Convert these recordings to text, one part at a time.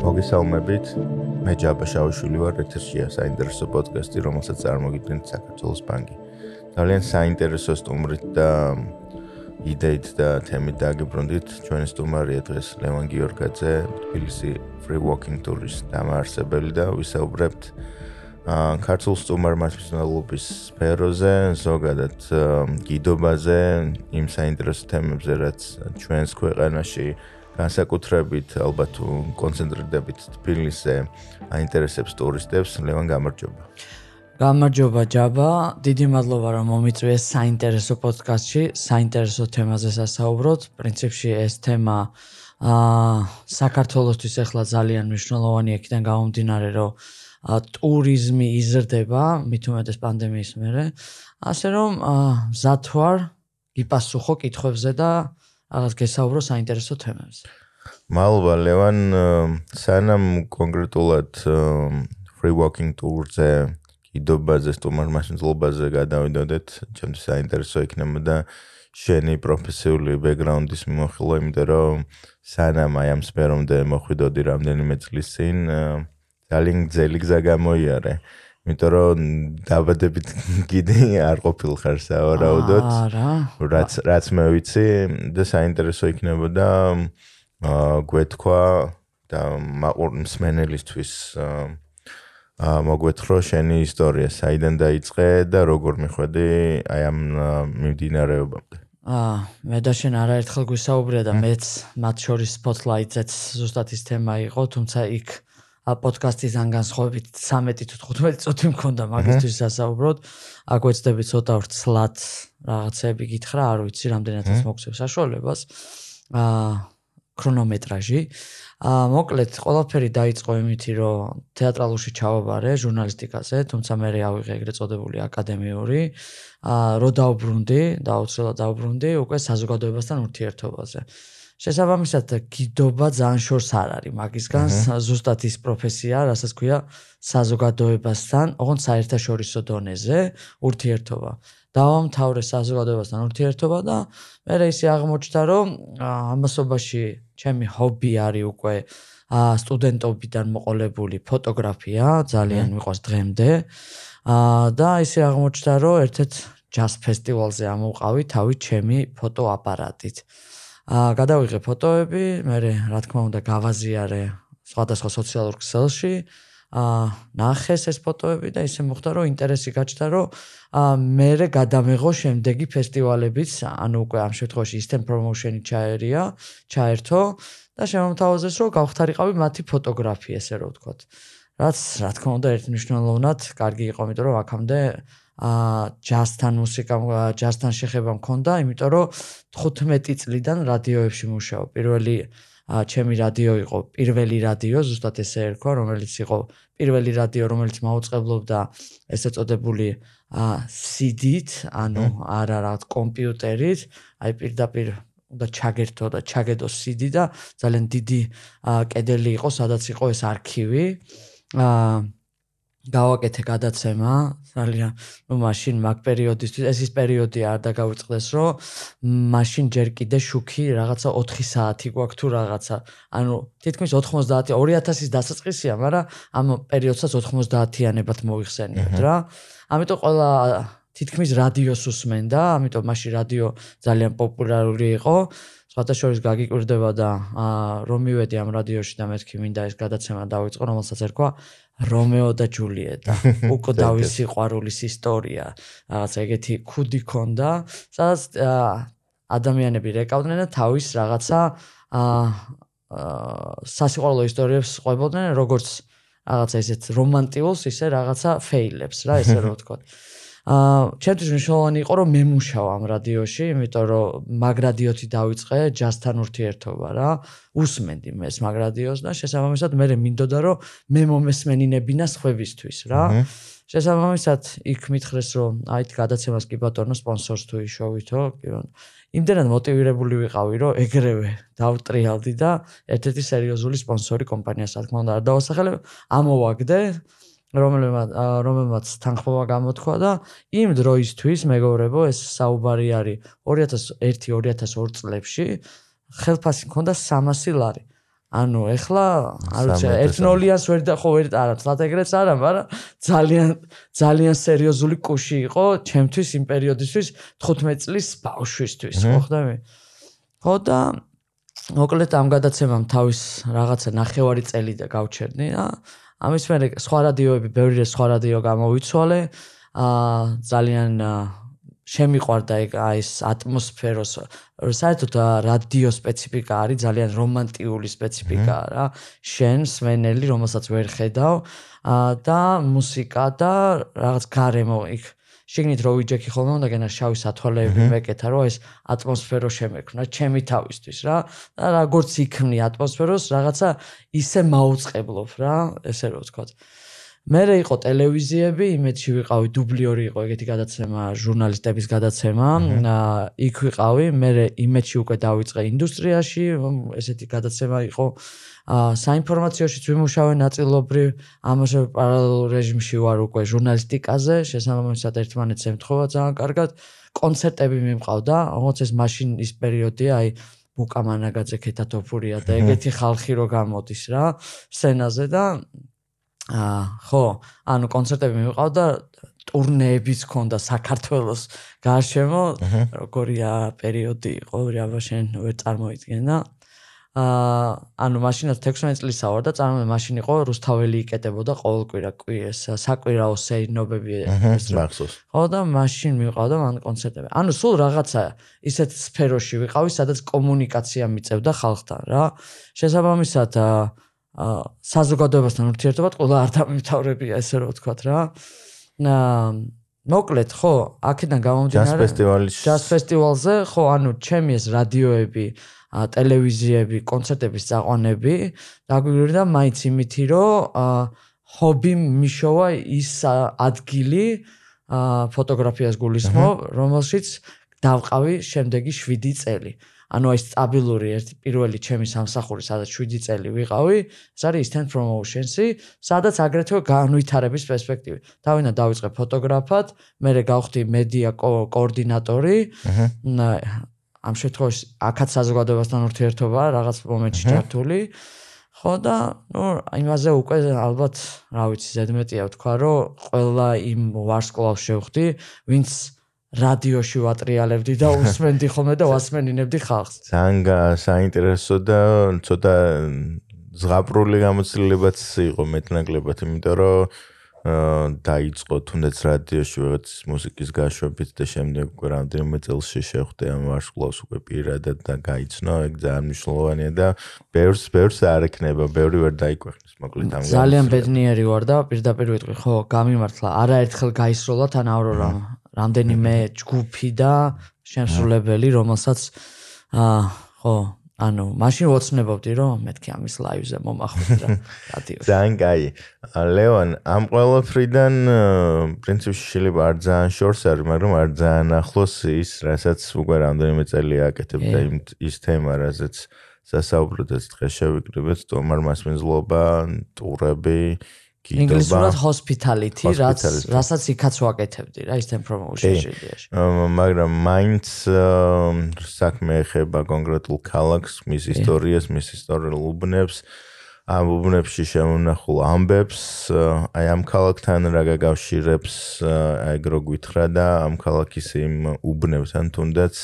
მოგესალმებით. მე ჯაბა შავშვილი ვარ, ეთერშია საინტერესო პოდკასტი, რომელსაც წარმოგიდგენთ საქართველოს ბანკი. ძალიან საინტერესო სტუმრით და იდეით და თემით დაგიბრუნდით. ჩვენი სტუმარია დღეს ლევან გიორგაძე, თბილისი Free Walking Tours დამაარსებელი და ვისაუბრებთ აა ქართულ სტუმარ მასწავლებლობის სფეროზე, ზოგადად გიდობაზე, იმ საინტერესო თემებზე, რაც ჩვენს ქვეყანაში განსაკუთრებით ალბათ კონცენტრირდებით თბილისზე აინტერესებს ტურისტებს. ლევან გამარჯობა. გამარჯობა ჯაბა. დიდი მადლობა რომ მომიწვიეს საინტერესო პოდკასტში საინტერესო თემაზე სასაუბროთ პრინციპში ეს თემა აა საქართველოსთვის ახლა ძალიან მნიშვნელოვანი იქიდან გამომდინარე რომ ტურიზმი იზრდება მით უმეტეს პანდემიის მერე. ასე რომ მზათვარ გიპასუხო კითხვებზე და რაღაც გესაუბრო საინტერესო თემებზე. მადლობა ლევან, სანამ კონკრეტულად free walking tour-ზე კიდობაზე, სტუმარ მასშტაბაზე გადავიდოდეთ, ჩემთვის საინტერესო იქნება და შენი პროფესიული ბექგრაუნდის მიმოხილვა, იმიტომ რომ სანამ აი ამ სფერომდე მოხვიდოდი რამდენიმე წლის წინ, ძალიან ძელი გზა გამოიარე. იმიტომ რომ დაბადებით კიდე არ ყოფილ ხარ სავარაუდოდ. არა. რაც რაც მე ვიცი და საინტერესო იქნებოდა აა გვეთქვა და მსმენელისთვის აა მოგვეთქრო შენი ისტორია, საიდან დაიწყე და როგორ მიხვედი აი ამ მიმდინარეობამდე. აა მე და შენ არაერთხელ გვისაუბრია და მეც მათ შორის spotlight-ზეც ზუსტად ის თემა იყო, თუმცა იქ ა პოდკასტიდან განსხვავებით 13 თუ 15 წუთი მქონდა მაგისთვის სასაუბროდ. აგვეცდები ცოტა ვრცლად რაღაცები გითხრა, არ ვიცი რამდენადაც მოგცევ საშუალებას. აა ქრონომეტრაჟი. აა მოკლედ ყველაფერი დაიწყო იმითი, რომ თეატრალურში ჩავაბარე ჟურნალისტიკაზე, თუმცა მე ავიღე ეგრეთ წოდებული აკადემიური. აა რო დაუბრუნდი, დაუცილებლად დაუბრუნდი უკვე საზოგადოებასთან ურთიერთობაზე. შესაბამისად კიდობა ძალიან შორს არ არის. მაგისგან ზუსტად ის პროფესია რასაც ქვია საზოგადოებასთან ოღონდ საერთაშორისო დონეზე ურთიერთობა. დავამთავრე საზოგადოებასთან ურთიერთობა და მე ისე აღმოჩნდა რომ ამასობაში ჩემი ჰობი არის უკვე სტუდენტობიდან მოყოლებული ფოტოგრაფია ძალიან მიყვარს დღემდე. და ისე აღმოჩნდა რომ ერთ-ერთ ჯაზ ფესტივალზე ამოვყავი თავი ჩემი ფოტოაპარატით აა გადავიღე ფოტოები, მე რა თქმა უნდა გავაზიარე სხვადასხვა სოციალურ ქსელში. აა ნახეს ეს ფოტოები და ისე მოხდა რომ ინტერესი გაჩნდა რომ აა მე გადამეღო შემდეგი ფესტივალებიც, ანუ უკვე ამ შემთხვევაში Eastern Promotion-ი ჩაერია, ჩაერთო და შემოთავაზეს რომ გავხტარიყავი მათი ფოტოგრაფია, ესე რომ ვთქვათ. რაც რა თქმა უნდა ერთნიშნულოვნად კარგი იყო, იმიტომ რომ აქამდე აა ჯასთან მუსიკა ჯასთან შეხება მქონდა, იმიტომ რომ 15 წლიდან რადიოებში მუშაობ. პირველი ჩემი რადიო იყო პირველი რადიო, ზუსტად ესე ერქვა, რომელიც იყო პირველი რადიო, რომელიც მაუწყებლობდა ესე წოდებული CD-ით, ანუ არა რა კომპიუტერით, აი პირდაპირ უნდა ჩაგერთო და ჩაგედო CD და ძალიან დიდი კედელი იყო, სადაც იყო ეს არქივი. აა გავაკეთე გადაცემა. ძალიან ну მაშინ მაგ პერიოდისთვის ეს ის პერიოდი არ დაგავიწყდეს რომ მაშინ ჯერ კიდე შუქი რაღაცა 4 საათი გვაქვს თუ რაღაცა. ანუ თითქმის 90 2000-ის დასაწყისია მაგრამ ამ პერიოდსაც 90-იანებად მოიხსენიებთ რა. ამიტომ ყველა თითქმის რადიოს უსმენდა ამიტომ მაშინ რადიო ძალიან პოპულარული იყო სხვათა შორის გაგიკვირდება და რომ მივედი ამ რადიოში და მეთქი მინდა ეს გადაცემა დავიწყო რომელსაც ერქვა რომეო და ჯულიეტა. უკო დავის სიყვარულის ისტორია. რაღაც ეგეთი ქუდი ქონდა. სადაც ადამიანები რეკავდნენ და თავის რაღაცა აა სასიყვარულო ისტორიებს ყვებოდნენ როგორც რაღაცა ესეთ რომანტიულს ისე რაღაცა ფეილებს რა ესე რომ ვთქვა აა ჩემთვის მნიშვნელოვანი იყო რომ მე მუშაო ამ რადიოში, იმიტომ რომ მაგრადიოთი დავიწყე ჯასთან ურთიერთობა რა. უსმენდი მე ეს მაგრადიოს და შესაბამისად მე მინდოდა რომ მე მომესმენინებინა სხვებისთვის რა. შესაბამისად იქ მითხრეს რომ აი გადაცემას კი ბატონო სპონსორს თუ იშოვითო, კი ბატონო. იმდენად მოტივირებული ვიყავი რომ ეგრევე დავტრიალდი და ერთ-ერთი სერიოზული სპონსორი კომპანიას რა თქმა უნდა არ დავასახელებ, ამოვაგდე რომელმაც რომელმაც თანხმობა გამოთქვა და იმ დროისთვის მეგობრებო ეს საუბარი არის 2001-2002 წლებში ხელფასი მქონდა 300 ლარი. ანუ ეხლა არ ვიცი ერთნოლიანს ვერ და ხო ვერ არა თლათ ეგრეც არა მაგრამ ძალიან ძალიან სერიოზული კუში იყო ჩემთვის იმ პერიოდისთვის 15 წლის ბავშვისთვის ხო ხდები ხო და მოკლედ ამ გადაცემამ თავის რაღაცა ნახევარი წელი და გავჩერდი და ამის მერე სხვა რადიოები ბევრი სხვა რადიო გამოვიცვალე. აა ძალიან შემიყვარდა ეგ ეს ატმოსფეროს საერთოდ რადიო სპეციფიკა არის ძალიან რომანტიული სპეციფიკა რა. შენ სვენელი რომელსაც ვერ ხედავ. და მუსიკა და რაღაც გარემო იქ შიგნით რო ვიჯექი ხოლმე უნდა გენა შავი სათვალეები მეკეთა რომ ეს ატმოსფერო შემექმნა ჩემი თავისთვის რა. და როგორც იქმნი ატმოსფეროს რაღაცა ისე მაუწყებლობ რა ესე რო ვთქვა მერე იყო ტელევიზიები, იმედში ვიყავი, დუბლიორი იყო ეგეთი გადაცემა, ჟურნალისტების გადაცემა. იქ ვიყავი, მერე იმედში უკვე დავიწყე ინდუსტრიაში, ესეთი გადაცემა იყო. აა საინფორმაციოშიც ვიმუშავე ნაწილობრივ, ამაზე პარალელურ რეჟიმში ვარ უკვე ჟურნალისტიკაზე, შესაბამისად ერთმანეთს ემთხოვა ძალიან კარგად. კონცერტები მიმყავდა, როგორც ეს მაშინ ის პერიოდია, აი ბუკა მანაგაძე ქეთათოფურია და ეგეთი ხალხი რო გამოდის რა სცენაზე და აა ხო, ანუ კონცერტები მივიყავდა ტურნეებიც ქონდა საქართველოს გარშემო, როგორია პერიოდი იყო, რა შენ ვერ წარმოიდგენა. აა ანუ მაშინაც 16 წლისა ვარ და წარმოიდგინე მაშინ იყო რუსთაველი იკეტებოდა ყოველკვირა კვირას საკვირაო სეირნობები ეს მახსოვს. ხო და მაშინ მივიყავდა მან კონცერტები. ანუ სულ რაღაცა ისეთ სფეროში ვიყავი, სადაც კომუნიკაცია მიწევდა ხალხთან რა. შესაბამისად აა საზოგადოებასთან ურთიერთობად ყველა არ დამთავრებია ესე რომ ვთქვათ რა. და მოკლედ ხო, აქედან გამომდინარე ჯაზ ფესტივალის ჯაზ ფესტივალზე ხო, ანუ ჩემი ეს რადიოები, ტელევიზიები, კონცერტების წაყვანები დაგვიგრდა მაინც იმითი რომ ჰობი მიშოვა ის ადგილი ფოტოგრაფიას გულისხმობ, რომელშიც დავყავი შემდეგი 7 წელი. ანუ აი სტაბილური ერთი პირველი ჩემი სამსახური, სადაც 7 წელი ვიყავი, ეს არის instant promotions-ი, სადაც აგრეთვე განვითარების პერსპექტივი. თავინა დავიწყე ფოტოგრაფად, მერე გავხდი მედია კოორდინატორი. ამ შემთხვევაში აქაც საზოგადოებასთან ურთიერთობა რაღაც მომენტში ჩართული. ხო და ნუ იმაზე უკვე ალბათ, რა ვიცი, ზედმეტია ვთქვა, რომ ყველა იმ ვარსკვლავს შევხვდი, ვინც რადიოში ვატრიალებდი და უსმენდი ხოლმე და ვასმენინებდი ხალხს. ძალიან საინტერესო და ცოტა ზღაპრული გამოცდილებაც იყო მეტნაკლებად, იმიტომ რომ აა დაიწყო თუნდაც რადიოში ვიღაც მუსიკის გაშვებით და შემდეგ უკვე რამდენიმე წელს შეხვდე ამ ვარსკვლავს უკვე პირადად და გაიცნო, ეგ ძალიან მნიშვნელოვანია და ბევრს ბევრს არ ეკნება, ბევრი ვერ დაიკვეხნის, მოკლედ ამ ძალიან ბედნიერი ვარ და პირდაპირ ვიტყვი, ხო, გამიმართლა, არაერთხელ გაისროლა თან ავრორა რამდენიმე ჯგუფი და შემსრულებელი, რომელსაც აა ხო, ანუ მაშინ ვოცნებობდი რომ მეთქი ამის ლაივზე მომახვიდ რა ძალიან კაი. ლეონ, ამ ყველაფრიდან პრინციპში შეიძლება არ ძალიან შორს არის, მაგრამ არ ძალიან ახლოს ის, რასაც უკვე რამდენიმე წელი აკეთებ და იმ ის თემა, რასაც სასაუბროდაც დღეს შევიკრიბეთ, თუმარ მასმენძლობა, ტურები, ინგლისურად hospitality, რაც რასაც იქაც ვაკეთებდი რა ის promotion-ში. მაგრამ მაინც საქმე ეხება კონკრეტულ ქალაქს, მის ისტორიას, მის ისტორიულ უბნებს, ამ უბნებში შემონახულ ამბებს, აი ამ ქალაქთან რა გაგავშირებს, აი გრო გითხრა და ამ ქალაქის იმ უბნებთან თუნდაც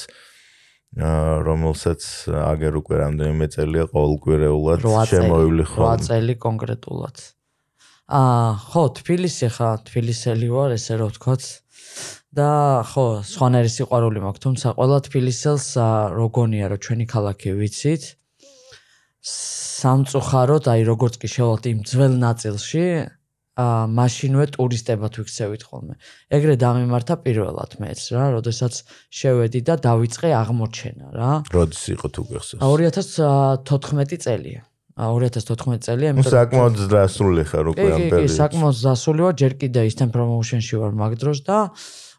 რომელსაც აგერ უკვე რამდენიმე წელია ყოველკვირეულად შემოივლი ხოლმე. 8 წელი კონკრეტულად. აა ხო, თბილისი ხა, თბილისელი ვარ, ესე რომ ვთქვათ. და ხო, სხვანაირი სიყვარული მაქვს, თუმცა ყველა თბილისელს როგონია, რომ ჩვენი ქალაქი ვიცით. სამწუხაროდ, აი როგორც კი შევალთ იმ ძველ ნაწილში, აა მაშინვე ტურისტებად ვიქცევით ხოლმე. ეგრე დამემართა პირველად მეც რა, როდესაც შევედი და დავიწყე აღმოჩენა რა. როდის იყო თუ გახსოვს? 2014 წელია. 2014 წელია, იმიტომ რომ საკმაოდ დასრული ხარ უკვე ამ პერიოდში. კი, საკმაოდ დასრული ვარ, ჯერ კიდე Eastern Promotion-ში ვარ მაგ დროს და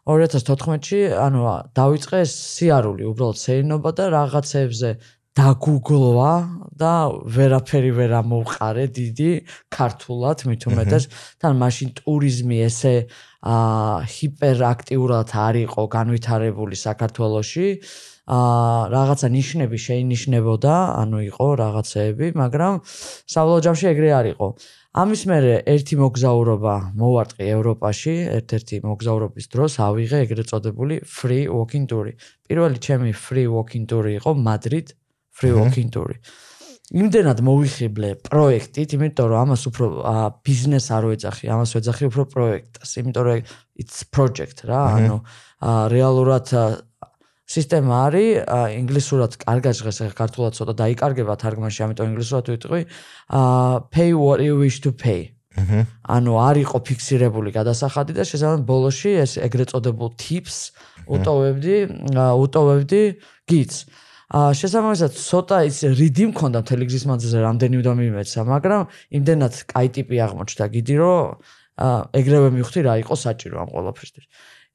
2014-ში, ანუ დავიწყე სიარული, უბრალოდ სეირნობა და რაღაცებზე დაგუგლვა და ვერაფერი ვერ ამოვყარე დიდი ქართულად მით უმეტეს. თან მაშინ ტურიზმი ესე აა ჰიპერაქტიურად არ იყო განვითარებული საქართველოში აა რაღაცა ნიშნები შეინიშნებოდა, ანუ იყო რაღაცეები, მაგრამ საბოლოო ჯამში ეგრე არ იყო. ამის მერე ერთი მოგზაურობა მოვარტყი ევროპაში, ერთ-ერთი მოგზაურობის დროს ავიღე ეგრეთ წოდებული free walking tour. პირველი ჩემი free walking tour იყო Madrid free walking tour. იმდენად მოვიხიბლე პროექტით, იმიტომ რომ ამას უფრო ბიზნეს არ ვეძახი, ამას ვეძახი უფრო პროექტს, იმიტომ რომ it's project რა, ანუ რეალურად სისტემა არის ინგლისურად კარგად ჟღერს, ახლა ქართულად ცოტა დაიკარგება თარგმანში, ამიტომ ინგლისურად ვიტყვი, აა pay what you wish to pay. ანუ არ იყო ფიქსირებული გადასახადი და შესაძლოა ბოლოში ეს ეგრეთ წოდებულ tips უტოვებდი, უტოვებდი gits. აა შესაბამისად ცოტა ის რიდი მქონდა მთელი გზის მანძილზე რამდენი უნდა მიმეცა, მაგრამ იმდენად კაი ტიპი აღმოჩნდა გიდი, რომ ეგრევე მივხვდი რა იყო საჭირო ამ ყველაფერში.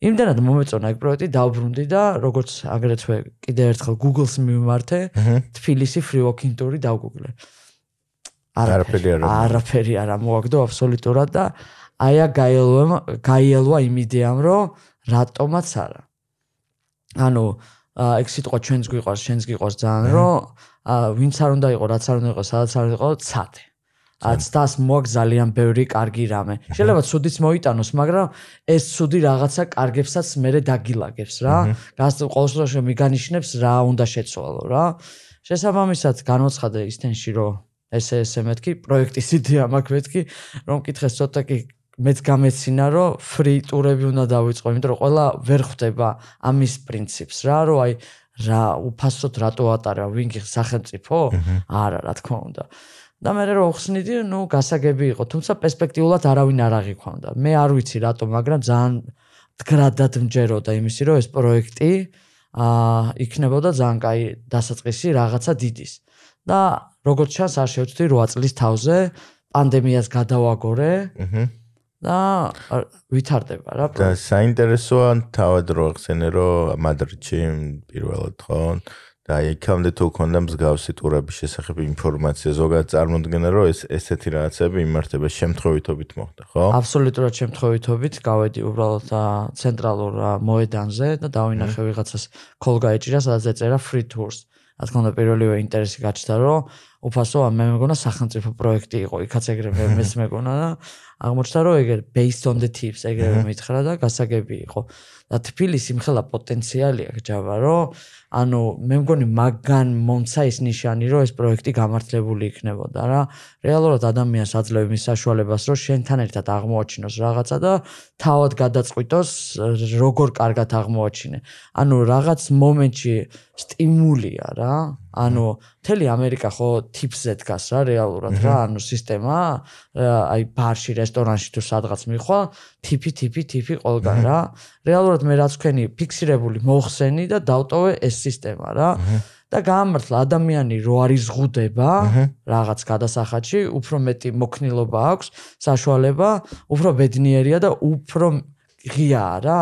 იმდენად მომეწონა ეგ პროექტი, დავბრუნდი და როგორც აგრეთვე კიდე ერთხელ Google-ს მიმართე, თბილისი free walking tour-ი დავგუგლე. არაფერი არ არაფერი არ მოაგდო აბსოლუტურად და აია გაიელვა გაიელვა იმ იდეამ, რომ რატომაც არა. ანუ ეგ სიტყვა ჩვენს გვიყვარს, ჩვენს გიყვარს ძალიან, რომ ვინც არ უნდა იყოს, რაც არ უნდა იყოს, სადაც არ იყოს, ცადე. აცდას მოაქვს ძალიან ბევრი კარგი რამე. შეიძლება ცუდიც მოიტანოს, მაგრამ ეს ცუდი რაღაცა კარგებსაც მეરે დაგილაგებს რა. გასწ ყოველ შემთხვევაში მიგანიშნებს რა უნდა შეცვალო რა. შესაბამისად განოცხადე ისთენში რომ ესე ესე მეთქი პროექტის იდეა მაქვს მეთქი რომ კითხეს ცოტა კი მეც გამეცინა რომ ფრი ტურები უნდა დავიწყო, იმიტომ რომ ყველა ვერ ხვდება ამის პრინციპს რა, რომ აი რა უფასოდ რატო ატარა ვინგი სახელმწიფო? არა, რა თქმა უნდა. და მე რო ხსნიდი, ნუ გასაგები იყო, თუმცა პერსპექტიულად არავინ არ აღიქვამდა. მე არ ვიცი რატო, მაგრამ ძალიან დგრადად მჯეროდა იმისი, რომ ეს პროექტი აა იქნებოდა ძალიან კაი დასაწყისი რაღაცა დიდის. და როგორც ჩანს, არ შევწდი 8 წლის თავზე პანდემიას გადავაგორე. აჰა. და ვითარდება რა. და საინტერესოა თავად რო ახსენე, რომ მადრიდში პირველად ხო? და იქამდე თუ ქონდა მსგავსი ტურების შესახებ ინფორმაცია. ზოგადად წარმოდგენა რომ ეს ესეთი რაღაცები იმართება შემთხვევითობით მოხდა ხო? აბსოლუტურად შემთხვევითობით. გავედი უბრალოდ ცენტრალურ მოედანზე და დავინახე ვიღაცას კოლ გაეჭირა სადაც ეწერა free tours. რა თქმა უნდა პირველივე ინტერესი გაჩნდა რომ უფასო მე მეგონა სახელმწიფო პროექტი იყო. იქაც ეგრევე მეც მეგონა. და აღმოჩნდა რომ ეგერ based on the tips ეგრევე მითხრა და გასაგები იყო. და თბილისი მხელა პოტენციალი აქვს ჯავა რომ ანუ მე მგონი მაგან მომცა ის ნიშანი რომ ეს პროექტი გამართლებული იქნებოდა რა. რეალურად ადამიანს აძლევს მის საშუალებას რომ შენთან ერთად აღმოაჩინოს რაღაცა და თავად გადაწყვიტოს როგორ კარგად აღმოაჩინე. ანუ რაღაც მომენტში სტიმულია რა. ანუ მთელი ამერიკა ხო ტიპზე დგას რა რეალურად რა. ანუ სისტემა აი ბარში რესტორანში თუ სადღაც მიხვალ ტიპი ტიპი ტიპი ყველგან რა რეალურად მე რაც ვქენი ფიქსირებული მოხსენი და დავტოვე ეს სისტემა რა. და გამართლა ადამიანი რო არის ზღუდება რაღაც გადასახადში უფრო მეტი მოქნილობა აქვს საშუალება უფრო ბედნიერია და უფრო ღიაა რა.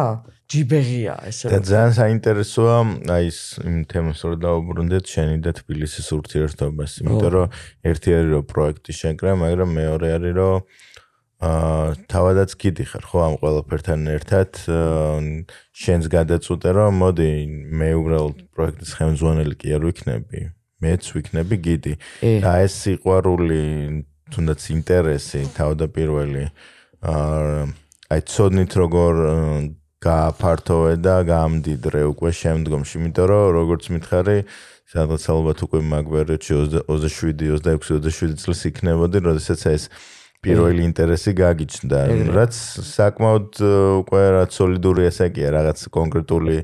ჯიბეღია ესე და ძალიან საინტერესოა აი ეს იმ თემას რო დაუბრუნდეთ შენი და თბილისის ურთიერთობას იმიტომ რომ ერთი არის რომ პროექტი შეკრა მაგრამ მეორე არის რომ აა თავადაც გიდიხარ ხო? ამ ყველაფერთან ერთად შენს გადაწყვეტე რომ მოდი მე უბრალოდ პროექტის ხელმძღვანელი კი არ ვიქნები. მეც ვიქნები გიდი. და ეს სიყვარული თუნდაც ინტერესი თავდაპირველი აა აი ცოდნით როგორ გააფართოვე და გამდიდრე უკვე შემდგომში, იმიტომ რომ როგორც მითხარი, სადღაც ალბათ უკვე მაგვერეთში 27, 26, 27 წელს იქნებოდი, როდესაც ეს პირველი ინტერესი გაგიჩნდა, რაც საკმაოდ უკვე რაც სოლიდური ესაკია, რაღაც კონკრეტული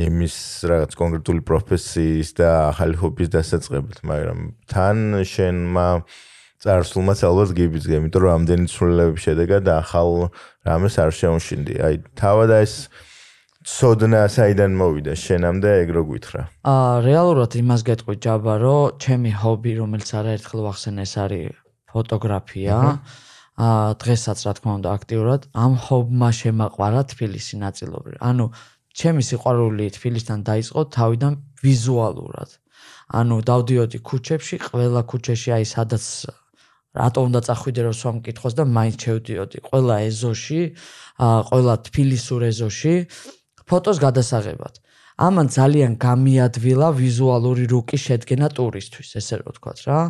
იმის რაღაც კონკრეტული პროფესიის და ახალი ჰობის დასაწყებად, მაგრამ თან შენმა წარსულმაც ალბათ გიბიძგე, იმიტომ რომ ამდენი ცვლილებების შედეგად ახალ რამეს არ შეუმშინდი. აი, თავად ეს სოდნა საიდან მოვიდა შენამდე ეგრო გვითხრა. აა, რეალურად იმას გეტყვი ჯაბა, რომ ჩემი ჰობი, რომელიც არაერთხელ ვახსენე, ეს არის ფოტოგრაფია. აა, დღესაც რა თქმა უნდა აქტიურად ამ ჰობმა შემაყვარა თბილისი ნაწილობრივ. ანუ ჩემი სიყვარული თბილისთან დაიწყო თავიდან ვიზუალურად. ანუ დავდიოდი ქუჩებში, ყველა ქუჩაში აი სადაც რატო უნდა წახვიდე რომ სვამ კითხოს და მაინც შევდიოდი ყველა ეზოში, აა ყველა თბილისურ ეზოში ფოტოს გადასაღებად. ამან ძალიან გამიადვილა ვიზუალური რუკი შედგენა ტურისთვის, ესე რომ ვთქვა რა.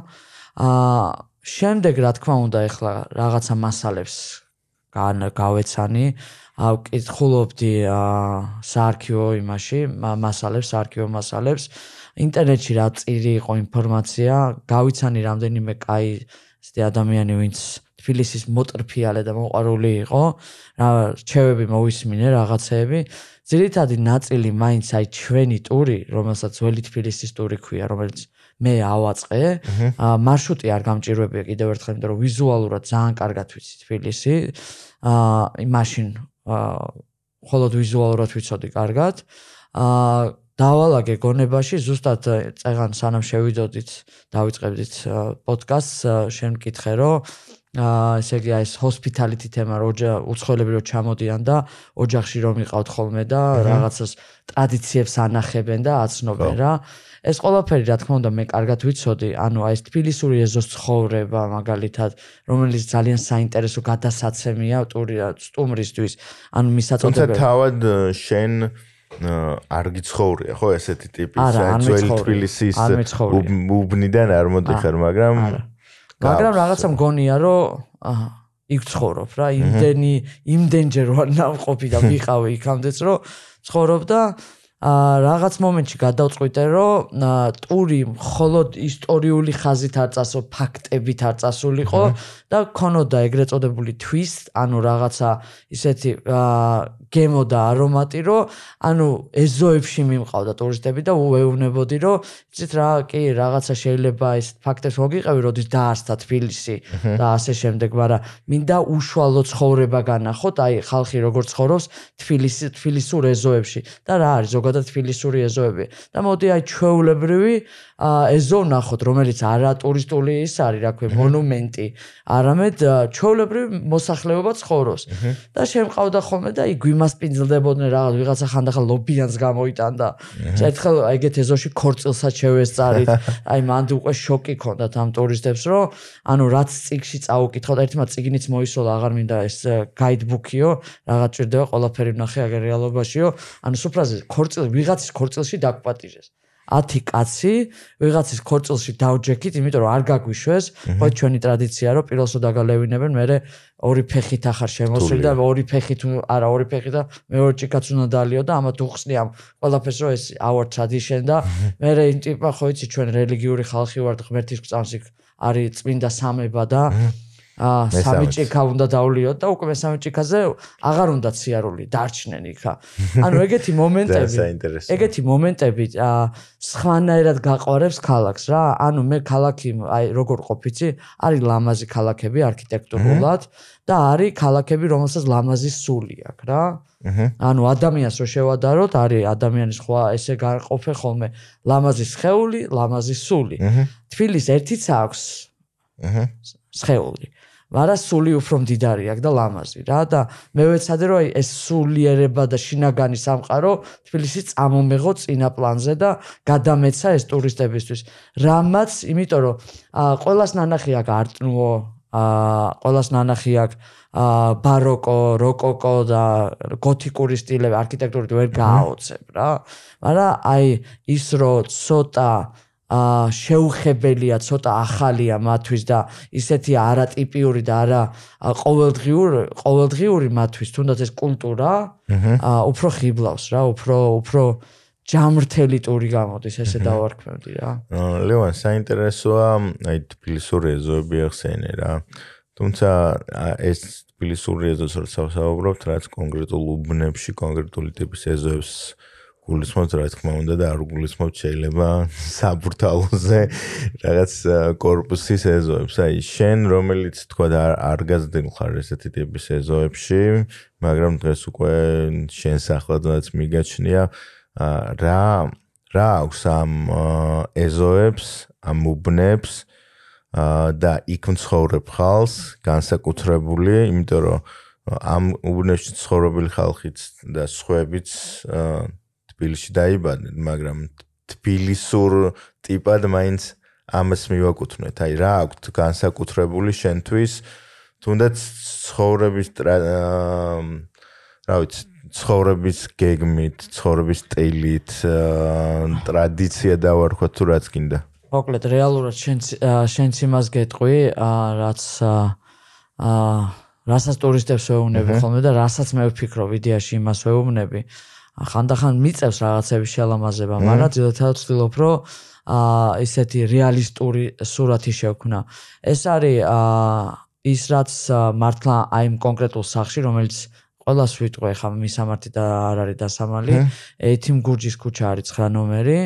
აა შემდეგ რა თქმა უნდა ეხლა რაღაცა მასალებს გავეცანი, აა ვკითხულობდი აა საარქივო იმაში, მასალებს, საარქივო მასალებს. ინტერნეტში რა წირი იყო ინფორმაცია, გავიცანი რამდენიმე კაი ესეთი ადამიანი, ვინც თბილისის მოტრფიალე და მოყვარული იყო, რა რჩევები მოვისმინე რაღაცეები. ძირითადი ნაწილი მაინც აი ჩვენი ტური, რომელსაც ველი თბილისის ტური ქვია, რომელიც მე ავაწყე. აა მარშრუტი არ გამჭირვებია კიდევ ერთხელ, იმიტომ რომ ვიზუალურად ძალიან კარგად ვიცი თბილისი. აა იმაშინ აა მხოლოდ ვიზუალურად ვიცოდი კარგად. აა დავალაგე გონებაში ზუსტად წეგან სანამ შევიდოდით დავიწყებდით პოდკასტს შენ მკითხე რომ აა ესე იგი ეს ჰოსპიტალიტი თემა რო უცხოელები რო ჩამოდიან და ოჯახში რომ იყავთ ხოლმე და რაღაცას ტრადიციებს ანახებენ და აცნობენ რა ეს ყველაფერი რა თქმა უნდა მე კარგად ვიცოდი ანუ აი ეს თბილისური ეზოს ცხოვრება მაგალითად რომელიც ძალიან საინტერესო გადასაცემია ტურიზმისთვის ანუ მისაწოდებელი თუმცა თავად შენ არ გიცხოვრია ხო ესეთი ტიპის ძველი თბილისის უბნიდან არ მოდიხარ მაგრამ მაგრამ რაღაცა მგონია რომ იქ ცხოვრობ რა იმდენი იმდენჯერ ვარ ნავყოფი და ვიყავი იქამდეც რომ ცხოვრობ და აა რაღაც მომენტში გადავწყვიტე რომ ტური მხოლოდ ისტორიული ხაზით არ წასო ფაქტებით არ წასულიყო და ქონოდა ეგრეთ წოდებული twist ანუ რაღაცა ისეთი აა გემო და არომატი რომ ანუ ეზოებში მიმყავდა ტურისტები და უეუბნებოდი რომ იცით რა კი რაღაცა შეიძლება ეს ფაქტებს მოგიყევი როდის დაარსდა თბილისი და ასე შემდეგ მაგრამ მინდა უშუალო ცხოვრება განახოთ აი ხალხი როგორ ცხოვრობს თბილისი თბილისურ ეზოებში და რა არის ზოგადად თბილისური ეზოები. და მოდი აი ჩვეულებრივი ეზო ნახოთ რომელიც არა ტურისტული ის არის რა ქვია მონუმენტი არამედ ჩვეულებრივი მოსახლეობა ცხოვრობს. და შემყავდა ხოლმე და იგი იმასპინძლდებოდნენ რაღაც ვიღაცა ხანდახან ლობიანს გამოიტანდა. ერთხელ ეგეთ ეზოში ქორწილსაც შევესწარით. აი მანდ უკვე შოკი ქონდათ ამ ტურისტებს, რომ ანუ რაც ციგში წაუკითხოთ, ერთმა ციგნიც მოისოლა, აღარ მინდა ეს გაიდბუქიო, რაღაც ჭირდება ყველაფერი ვნახე აგერ რეალობაშიო. ანუ სუფრაზე ქორწილ ვიღაცის ქორწილში დაგპატიჟეს. 10 კაცი ვიღაცის ქორწილში დავჯექით, იმიტომ რომ არ გაგვიშვეს, ხო ჩვენი ტრადიცია რომ პირველსო დაგალევინებენ, მე ორი ფეხით ახარ შემოსული და ორი ფეხით არა ორი ფეხით და მეორე ჭიქაც უნდა დალიო და ამათ უხსნი ამ ყველაფერს რომ ეს our tradition და მე იმ ტიპა ხო იცი ჩვენ რელიგიური ხალხი ვართ ღმერთის წამსი არის წმინდა სამება და აა სამი ჭიქა უნდა დავლიოთ და უკვე სამი ჭიქაზე აღარ უნდა ციარული დარჩნენ იქა. ანუ ეგეთი მომენტები ეგეთი მომენტები აა სხვანაირად გაყვარებს ქალაქს რა. ანუ მე ქალაქი აი როგორ ყოფიცი? არის ლამაზი ქალაქები არქიტექტურულად და არის ქალაქები რომელსაც ლამაზი სული აქვს რა. ანუ ადამიანს რო შევადაროთ, არის ადამიანის ხვა ესე გარყოფე ხოლმე ლამაზი სხეული, ლამაზი სული. თბილის ერთიც აქვს. აჰა. სხეული. მაგრამ სული უფრო მდიდარი აქვს და ლამაზი რა და მე ვეცადე რომ ეს სულიერება და შინაგანი სამყარო თბილისში წამომეღო წინა პლანზე და გადამეცა ეს ტურისტებისთვის. რამაც იმიტომ რომ ყოველას ნანახი აქვს არტნუო ყოველას ნანახი აქვს ბაროკო, როკოკო და გოთიკური სტილები არქიტექტურით ვერ გააოცებ რა. მაგრამ აი ის რომ ცოტა აა შეუხებელია ცოტა ახალია მათთვის და ისეთი არატიპიური და არა ყოველდღიური ყოველდღიური მათთვის თუნდაც ეს კულტურა აა უფრო ხიბლავს რა უფრო უფრო ჯამრთელი ტური გამოდის ესე დავარქმევდი რა. ლევან საინტერესოა აი თბილისური ეზოები ახსენე რა. თუმცა ეს თბილისური ეზოს როცა საუბრობთ რაც კონკრეტულ უბნებში კონკრეტული ტიპის ეზოებს გულისხმობთ რა თქმა უნდა და არ გულისხმობთ შეიძლება საბურთალოზე რაღაც корпуსის ეზოებს. აი შენ რომელიც თქვა და არ გაზრდილ ხარ ესეთი ტიპის ეზოებში, მაგრამ დღეს უკვე შენ სახლადაც მიგაჩნია რა რა აქვს ამ ეზოებს, ამ უბნებს და იქ მცხოვრებ ხალხს განსაკუთრებული, იმიტომ რომ ამ უბნებში ცხოვრობილი ხალხიც და სხვებიც თბილისში დაიბადნენ, მაგრამ თბილისურ ტიპად მაინც ამას მივაკუთვნეთ. აი რა აქვთ განსაკუთრებული შენთვის თუნდაც ცხოვრების რა ვიცი ცხოვრების გეგმით, ცხოვრების სტილით, ტრადიცია დავარქვა თუ რაც გინდა. მოკლედ რეალურად შენ შენც იმას გეტყვი, რაც აა რასაც ტურისტებს ვეუბნები ხოლმე და რასაც მე ვფიქრობ იდეაში იმას ვეუბნები. ხანდახან მიწევს რაღაცების შელამაზება, მაგრამ ძირითადად ვცდილობ, რომ აა ესეთი რეალისტური სურათი შევქნა. ეს არის აა ის რაც მართლა აი იმ კონკრეტულ სახში, რომელიც ყველას ვიტყვი ხა მისამართი და არ არის დასამალი. ეთიმ გურჯის ქუჩა არის 9 ნომერი.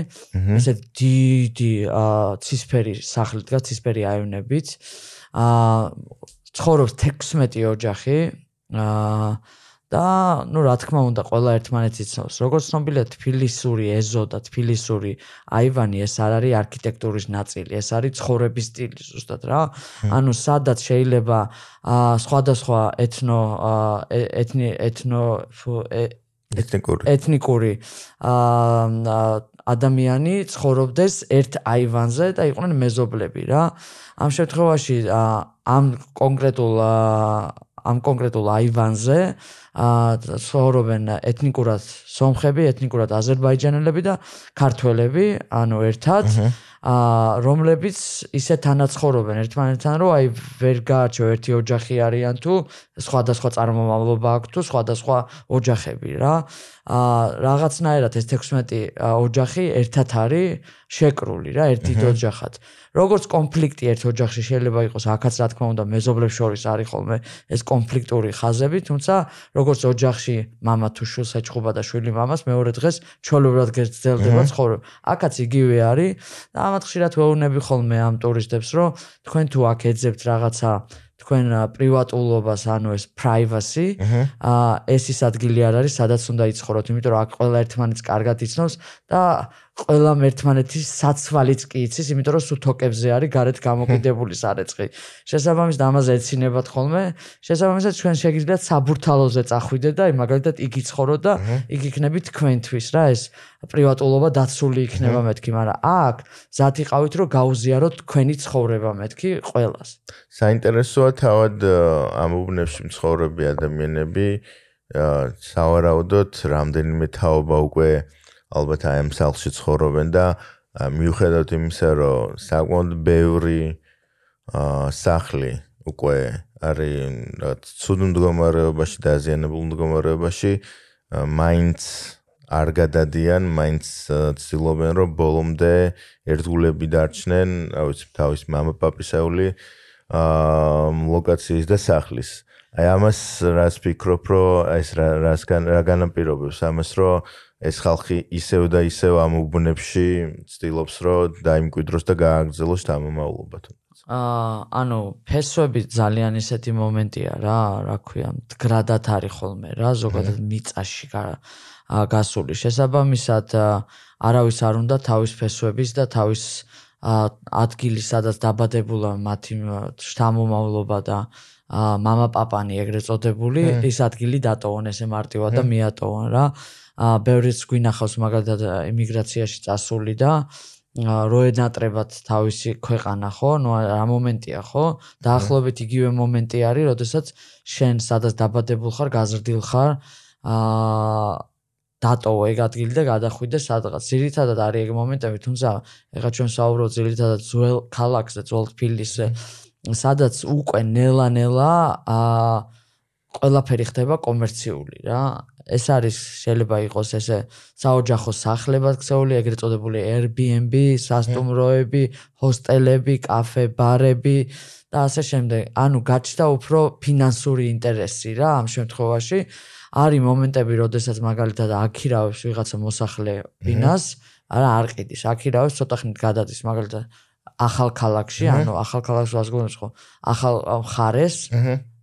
ესე დიდი აა ცისფერი სახლი დგას, ცისფერი აივნებით. აა ცხოვრობს 16 ოჯახი. აა და ну რა თქმა უნდა ყველა ერთმანეთს იცნობს როგორც ცნობილია თბილისური ეზო და თბილისური აივანი ეს არ არის არქიტექტურის ნაწილი ეს არის ცხოვრების სტილი ზუსტად რა. ანუ სადაც შეიძლება სხვადასხვა ეთნო ეთნი ეთნო ეთნიკური. ეთნიკური ადამიანი ცხოვრობდეს ერთ აივანზე და იყვნენ მეზობლები რა. ამ შემთხვევაში ამ კონკრეტულ ამ კონკრეტულ აივანზე აა ცხოვრობენ ეთნიკურად სომხები, ეთნიკურად აზერბაიჯანელები და ქართველები, ანუ ერთად. აა რომლებიც ისე თანაცხოვრობენ ერთმანეთთან, რომ აი ვერ გააჩო ერთი ოჯახი არიან თუ სხვადასხვა წარმომავლობა აქვს თუ სხვადასხვა ოჯახები რა. აა რაღაცნაირად ეს 16 ოჯახი ერთად არის შეკრული რა, ერთი ოჯახად. როგორც კონფლიქტი ერთ ოჯახში შეიძლება იყოს, აქაც რა თქმა უნდა მეზობლებს შორის არის ხოლმე ეს კონფლიქტური ხაზები, თუმცა როგორც ოჯახში мама თუ შვილს ეჭხობა და შვილი მამას, მეორე დღეს ჩოლობრად გერძელდება ცხოვრება. აქაც იგივე არის და ამათ ხშირად ვეუბნები ხოლმე ამ ტურისტებს, რომ თქვენ თუ აქ ეძებთ რაღაცა თქვენ პრივატულობას, ანუ ეს privacy, აა ეს ის ადგილი არ არის, სადაც უნდა იცხოვროთ, იმიტომ რომ აქ ყველა ერთმანეთს კარგად იცნობს და ყველა ერთმანეთის საცვალიც კი იცის, იმიტომ რომ სუთოკებზე არის გარეთ გამოკიდებული სარეწყი. შესაბამისად ამაზე ეცინებათ ხოლმე. შესაბამისად ჩვენ შეგიძლიათ საბურთალოზე წახვიდეთ და აი მაგალითად იგი ცხოვროთ და იგი იქნება თქვენთვის რა ეს პრივატულობა დაცული იქნება მეთქი, მაგრამ აქ ზათ იყავით რომ გაუზიაროთ თქვენი ცხოვრება მეთქი ყველას. საინტერესოა თავად ამ უბნებში მცხოვრები ადამიანები სავარაუდოდ რამდენიმე თაობა უკვე ალბათ აი ამ სახლში ცხოვრობენ და მიუხედავად იმისა, რომ საკმაოდ ბევრი აა სახლი უკვე არის რაღაც ცუდ მდგომარეობაში, დაზიანებულ მდგომარეობაში, მაინც არ გადადიან, მაინც ცდილობენ რომ ბოლომდე ერთგულები დარჩნენ, რა ვიცი, თავის მამა-პაპისეული აა ლოკაციის და სახლის. აი ამას რას ფიქრობ, რომ ეს რა რასგან რა განაპირობებს ამას, რომ ეს ხალხი ისევ და ისევ ამ უბნებში ცდილობს რომ დაიმკვიდროს და გააგრძელოს თამამავლობა თუნდაც. აა ანუ ფესვები ძალიან ისეთი მომენტია რა, რა ქვია, მდგრადად არის ხოლმე რა, ზოგადად მიწაში გასული. შესაბამისად არავის არ უნდა თავის ფესვების და თავის ადგილი, სადაც დაბადებულა მათი შთამომავლობა და мама-папანი ეგრეთ წოდებული, ეს ადგილი დატოვონ ესე მარტივად და მიატოვონ რა. აა ბევრიც გვინახავს მაგალითად ემიგრაციაში წასული და როენატრებად თავისი ქვეყანა ხო? ნუ რა მომენტია ხო? დაახლოებით იგივე მომენტი არის, როდესაც შენ სადაც დაბადებულ ხარ, გაზრდილ ხარ, აა დატოვო ეგ ადგილი და გადახვიდე სადღაც. ძირითადად არის ეგ მომენტები, თუმცა ეხლა ჩვენ საუბრობთ ძირითადად ძველ ქალაქზე, ძველ თბილისზე, სადაც უკვე ნელა-ნელა აა ყველაფერი ხდება კომერციული რა. ეს არის შეიძლება იყოს ესე საოჯახო სახლებად ქცეული, ეგრეთ წოდებული Airbnb, სასტუმროები, ჰოსტელები, კაფე, ბარები და ასე შემდეგ. ანუ გაჩნდა უფრო ფინანსური ინტერესი რა ამ შემთხვევაში. არის მომენტები, როდესაც მაგალითად აქირავებს ვიღაცა მოსახლე ბინას, არა არ ყიდის, აქირავებს ცოტა ხნით გადადის მაგალითად ახალ ქალაქში, ანუ ახალ ქალაქს ვასგონებს ხო? ახალ ხარეს.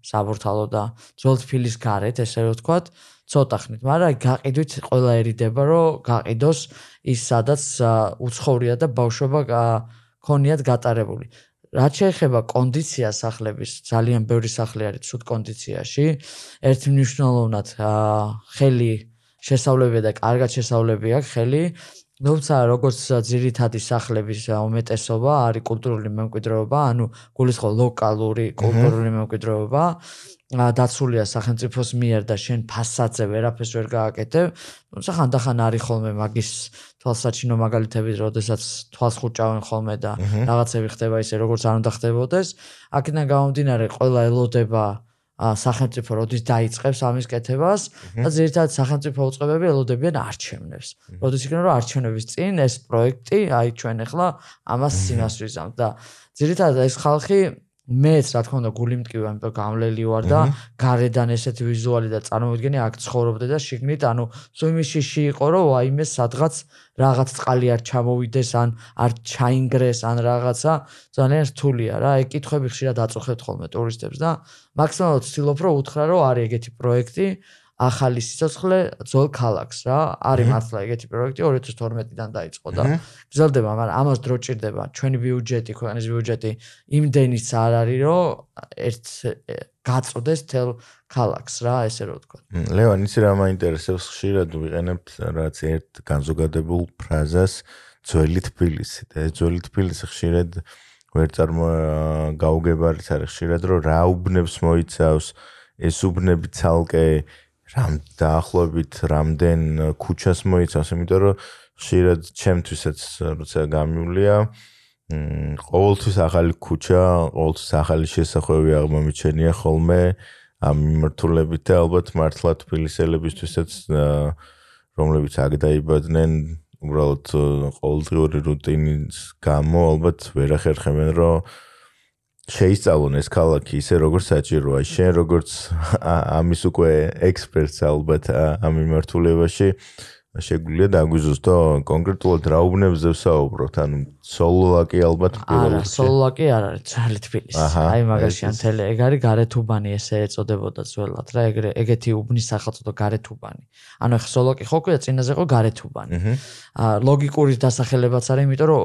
საბურთალო და ძველ თბილის გარეთ, ესე რომ ვთქვათ, ცოტა ხნით, მაგრამ გაყიდვით ყველაერიდება, რომ გაყიდოს ის სადაც უცხოვრია და ბავშვობა ქონიათ გატარებული. რაც შეეხება კონდიცია სახლების, ძალიან ბევრი სახლი არის ცუდ კონდიციაში. ერთ მნიშვნელოვნად ხელი შესავლები და კარგად შესავლები აქვს ხელი თუმცა როგორც ძირითადი სახლების უმეტესობა არის კულტურული მემკვიდრეობა, ანუ გულისხმობ ლოკალური კულტურული მემკვიდრეობა, დაცულია სახელმწიფოს მიერ და შენ ფასადზე ვერაფერს ვერ გააკეთებ. თუმცა ხანდახან არის ხოლმე მაგის თვალსაჩინო მაგალითები, როდესაც თვალს ხუჭავენ ხოლმე და რაღაცები ხდება ისე, როგორც არ უნდა ხდებოდეს. აქედან გამომდინარე, ყველა ელოდება სახელმწიფო როდის დაიწყებს ამის კეთებას და ზირთად სახელმწიფო უწყებები ელოდებიან არჩევნებს. როდის იქნება რომ არჩევნების წინ ეს პროექტი, აი ჩვენ ახლა ამას სიმას ვიზამთ და ზირთად ეს ხალხი მეც რა თქმა უნდა გული მტკივე ამიტომ გამლელი ვარ და გარედან ესეთი ვიზუალი და წარმოვიდგენი აქ ცხოვრობდე და შიგნით ანუ სუიმიშიში იყო რომ ვაიმე სადღაც რაღაც წყალი არ ჩამოვიდეს ან არ ჩაინგრეს ან რაღაცა ძალიან რთულია რა. ეგ კითხები ხშირად აწუხებთ ხოლმე ტურისტებს და მაქსიმალურად ვცდილობ რომ უთხრა რომ არის ეგეთი პროექტი ახალი სიცოცხლე ძოლ ქალაქს რა. არის მართლა ეგეთი პროექტი 2012-დან დაიწყო და გრძელდება მაგრამ ამას დრო ჭირდება. ჩვენი ბიუჯეტი ქვეყნის ბიუჯეტი იმდენიც არ არის რომ ერთ გაწოდეს თელ ქალაქს რა ესე რო ვთქვა. ლევან ისი რა მაინტერესებს ხშირად ვიყენებთ რაც ერთ განზოგადებულ ფრაზას ძველი თბილისი და ძველი თბილისი ხშირად ვერ წარმო გაუგებარიც არის ხშირად რომ რა უბნებს მოიცავს ეს უბნები ცალკე რამ დაახლოებით რამდენ ქუჩას მოიცავს, იმიტომ რომ ხშირად ჩემთვისაც როცა გამივლია, მ ყოველთვის ახალი ქუჩა, ყოველთვის ახალი შესახვევი აღმომიჩენია ხოლმე ამ მიმართულებით და ალბათ მართლა თბილისელებისთვისაც რომლებიც აქ დაიბადნენ, უბრალოდ ყოველდღიური რუტინის გამო ალბათ ვერ ახერხებენ რომ შეისწავლონ ეს ქალაქი ისე როგორც საჭიროა. შენ როგორც ამის უკვე ექსპერტს ალბათ ამ მიმართულებაში შეგვიძლია დაგვიზუსტო კონკრეტულად რა უბნებზე ვსაუბროთ? ანუ სოლოლაკი ალბათ პირველი. არა, სოლოლაკი არ არის, ძველი თბილისი. აი მაგაში ან თელე ეგ არის გარეთუბანი ესე ეწოდებოდა ძველად რა, ეგრე ეგეთი უბნის სახელწოდო გარეთუბანი. ანუ ხ სოლოლაკი ხო ქვია წინაზე ყო გარეთუბანი. აა ლოგიკური დასახელებაც არის, იმიტომ რომ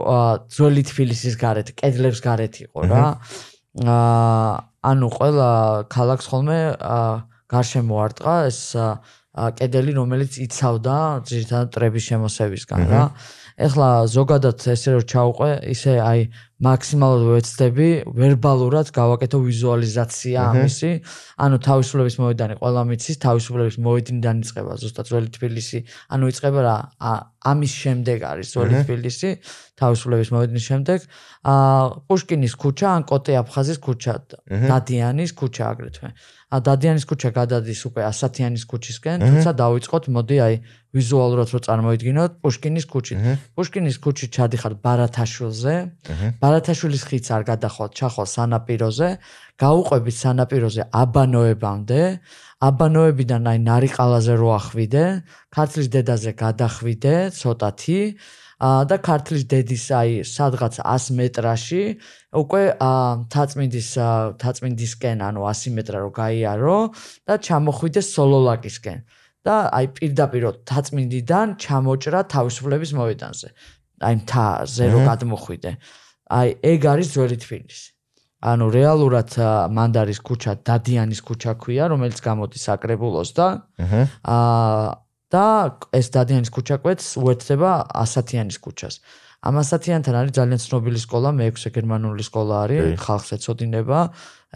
ძველი თბილისის გარეთ, კედლებს გარეთ იყო რა. აა ანუ ყველა ქალაქს ხოლმე აა გარშემო არტყა ეს კედელი რომელიც იცავდა ძირითადად ტრების შემოსევისგან რა. ეხლა ზოგადად ესე რომ ჩაუყვე, ისე აი მაქსიმალურად ვეცდები ვერბალურად გავაკეთო ვიზუალიზაცია ამისი. ანუ თავისუფლების მოედანი ყველა მიცის, თავისუფლების მოედნიდან იწყება ზუსტად ძველი თბილისი. ანუ იწყება რა ამის შემდეგ არის ძველი თბილისი, თავისუფლების მოედნის შემდეგ. აა პუშკინის ქუჩა ან კოტე აფხაზის ქუჩა, დადიანის ქუჩა აგრეთვე. ა დადიანის ქუჩა გადადის უკვე ასათიანის ქუჩისკენ, თუმცა დავიწყოთ, მოდი აი ვიზუალურად რო წარმოიდგინოთ პუშკინის ქუჩით. პუშკინის ქუჩით ჩადიხარ ბარათაშვილზე. ბარათაშვილის ხიდს არ გადახვალ, ჩახვალ სანაპიროზე, გაუყვებით სანაპიროზე აბანოებამდე. აბანოებიდან აი ნარიყალაზე რო ახვიდე, ქართლის დედაზე გადახვიდე, ცოტათი. და ქართლის დედის აი სადღაც 100 მეტრაში უკვე თაწმინდის თაწმინდისკენ ანუ 100 მეტრა რო გაიარო და ჩამოხვიდე სოლოლაკისკენ. და აი პირდაპირ თაწმინდიდან ჩამოჭრა თავისუფლების მოედანზე აი მთაზე რო გადმოხვიდე. აი ეგ არის ძველი თბილისი. ანუ რეალურად მანდარის ქუჩა დადიანის ქუჩა ქვია რომელიც გამოდის აკრებულოს და აა და ეს დადიანის ქუჩა კვეთს უერთდება ასათიანის ქუჩას. ამ ასათიანთან არის ძალიან ცნობილი სკოლა, მე-6 გერმანული სკოლა არის, ხალხს ეწოდინება,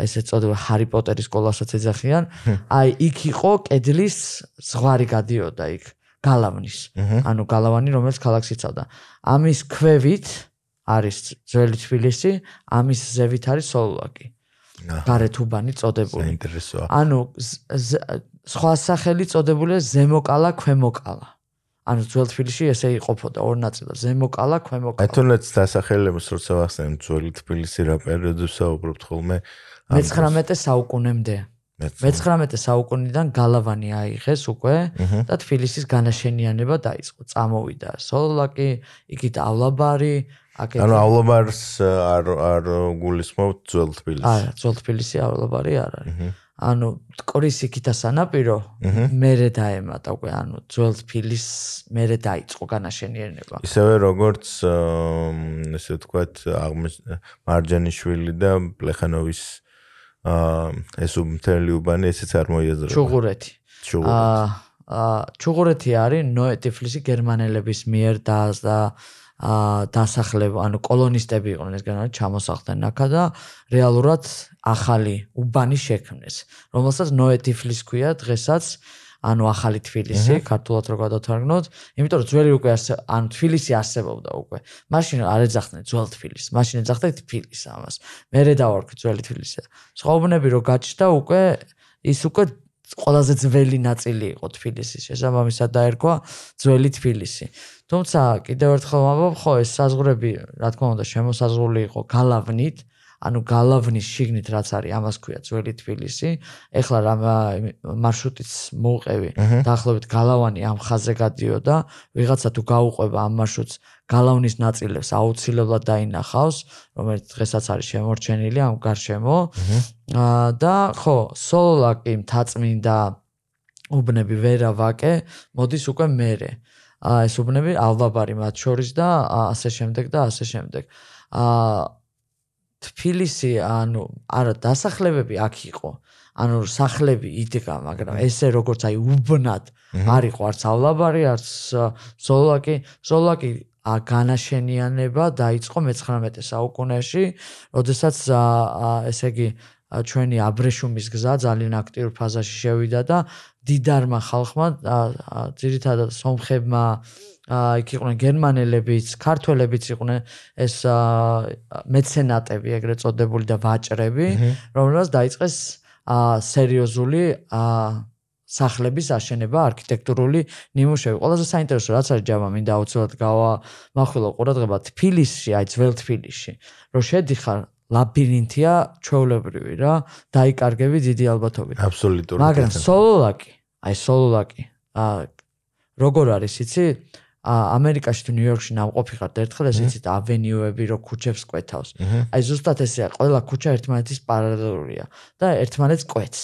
ესე წოდება ჰარი პოტერის სკოლასაც ეძახიან. აი, იქ იყო კედლის ზღვარი გადიოდა იქ, გალავნის. ანუ გალავანი, რომელიც ქალაქს იცავდა. ამის ქვევით არის ძველი თბილისი, ამის ზევით არის სოლოლაკი. გარეთუბანი წოდებული. საინტერესოა. ანუ სხვა სახელი წოდებულია ზემოკალა ქვემოკალა. ანუ ძველ თბილისში ესე იყოფოდა ორ ნაწილად ზემოკალა ქვემოკალა. აი თუნდაც დასახელებას როცა ვახსენებ ძველ თბილისი რა პერიოდზე საუბრობთ ხოლმე? მე-19 საუკუნემდე. მე-19 საუკუნიდან გალავანი აიღეს უკვე და თბილისის განაშენიანება დაიწყო. წამოვიდა სოლოლაკი, იქით ავლაბარი, აკეთე. ანუ ავლაბარს არ არ გულისხმობთ ძველ თბილისს. არა, ძველ თბილისი ავლაბარი არ არის. ანუ კორისიკითა სანაპირო მერე დაემატა უკვე ანუ ძველ თბილის მერე დაიწყო განაშენიანება. ისევე როგორც ესე ვთქვათ მარჯანიშვილი და პლეხანოვის აა ეს უმთელი უბანი ესეც არ მოიაზრება. ჩუღურეთი. ჩუღურეთი. ჩუღურეთი არის ნოე ტიფლისი გერმანელების მიერ და და აა დასახლება, ანუ კოლონისტები იყვნენ ეს განაჩ ჩამოსახლდნენ აქა და რეალურად ახალი უბანი შექმნეს, რომელსაც ნოე ტიფლის ქვია დღესაც ანუ ახალი თბილისი, ქართულად რო გადავთარგმნოთ, იმიტომ რომ ძველი უკვე ანუ თბილისი არსებობდა უკვე. მაშინ არ ეძახდნენ ძველ თბილისს, მაშინ ეძახდნენ თბილისს ამას. მერე დავარქვი ძველი თბილისი. სხვაობნები რო გაჩნდა უკვე ის უკვე ყველაზე ძველი ნაწილი იყო თბილისის. შესაბამისად დაერქვა ძველი თბილისი. თუმცა კიდევ ერთხელ ვამბობ, ხო ეს საზღვრები, რა თქმა უნდა, შემოსაზღვრული იყო გალავნით, ანუ გალავნის შიგნით რაც არის, ამას ქვია ძველი თბილისი. ეხლა რა მარშრუტიც მოუყევი, დაახლოებით გალავანი ამ ხაზზე გადიოდა, ვიღაცა თუ გაუყვება ამ მარშრუტს, გალავნის ნაწილებს აუცილებლად დაინახავს, რომელიც დღესაც არის შემორჩენილი ამ გარშემო. და ხო, სოლაკი მთაწმინდა უბნები ვერა ვაკე, მოდის უკვე მერე. აა ეს უბნები ალბაბარი მათ შორის და ასე შემდეგ და ასე შემდეგ. აა თბილისი ანუ არა დასახლებები აქ იყო. ანუ სახლები იდგა მაგრამ ესე როგორც აი უბნად არ იყო არც ალაბარი არც ზოლაკი. ზოლაკი ა განაშენიანება დაიწყო მე-19 საუკუნეში. როდესაც ესე იგი ჩვენი აბრეშუმის გზა ძალიან აქტიურ ფაზაში შევიდა და დიდარმა ხალხმა ძირითადად სომხებმა იქ იყვნენ გერმანელებიც, ქართველებიც იყვნენ ეს მეცენატები, ეგრეთ წოდებული და ვაჭრები, რომელსაც დაიწყეს სერიოზული სახლების აშენება, არქიტექტურული ნიმუშები. ყველაზე საინტერესო რაც არის ჯამა, მინდა აუცილებლად გავა מחვილო ყურადღება თბილისში, აი ძველ თბილისში. რომ შედიხარ ლაბირინთია ჩვეულებრივი რა, დაიკარგები დიდი ალბათობით. აბსოლუტურად. მაგრამ სოლოლაკი, აი სოლოლაკი, აა როგორ არის, იცი? ამერიკაში თუ ნიუ-იორკში ნამყოფიყავთ ერთხელ ეს იცით ავენიუები რო ქუჩებს კვეთავს. აი ზუსტად ესეა, ყველა ქუჩა ერთმანეთის პარალელურია და ერთმანეთს კვეთს.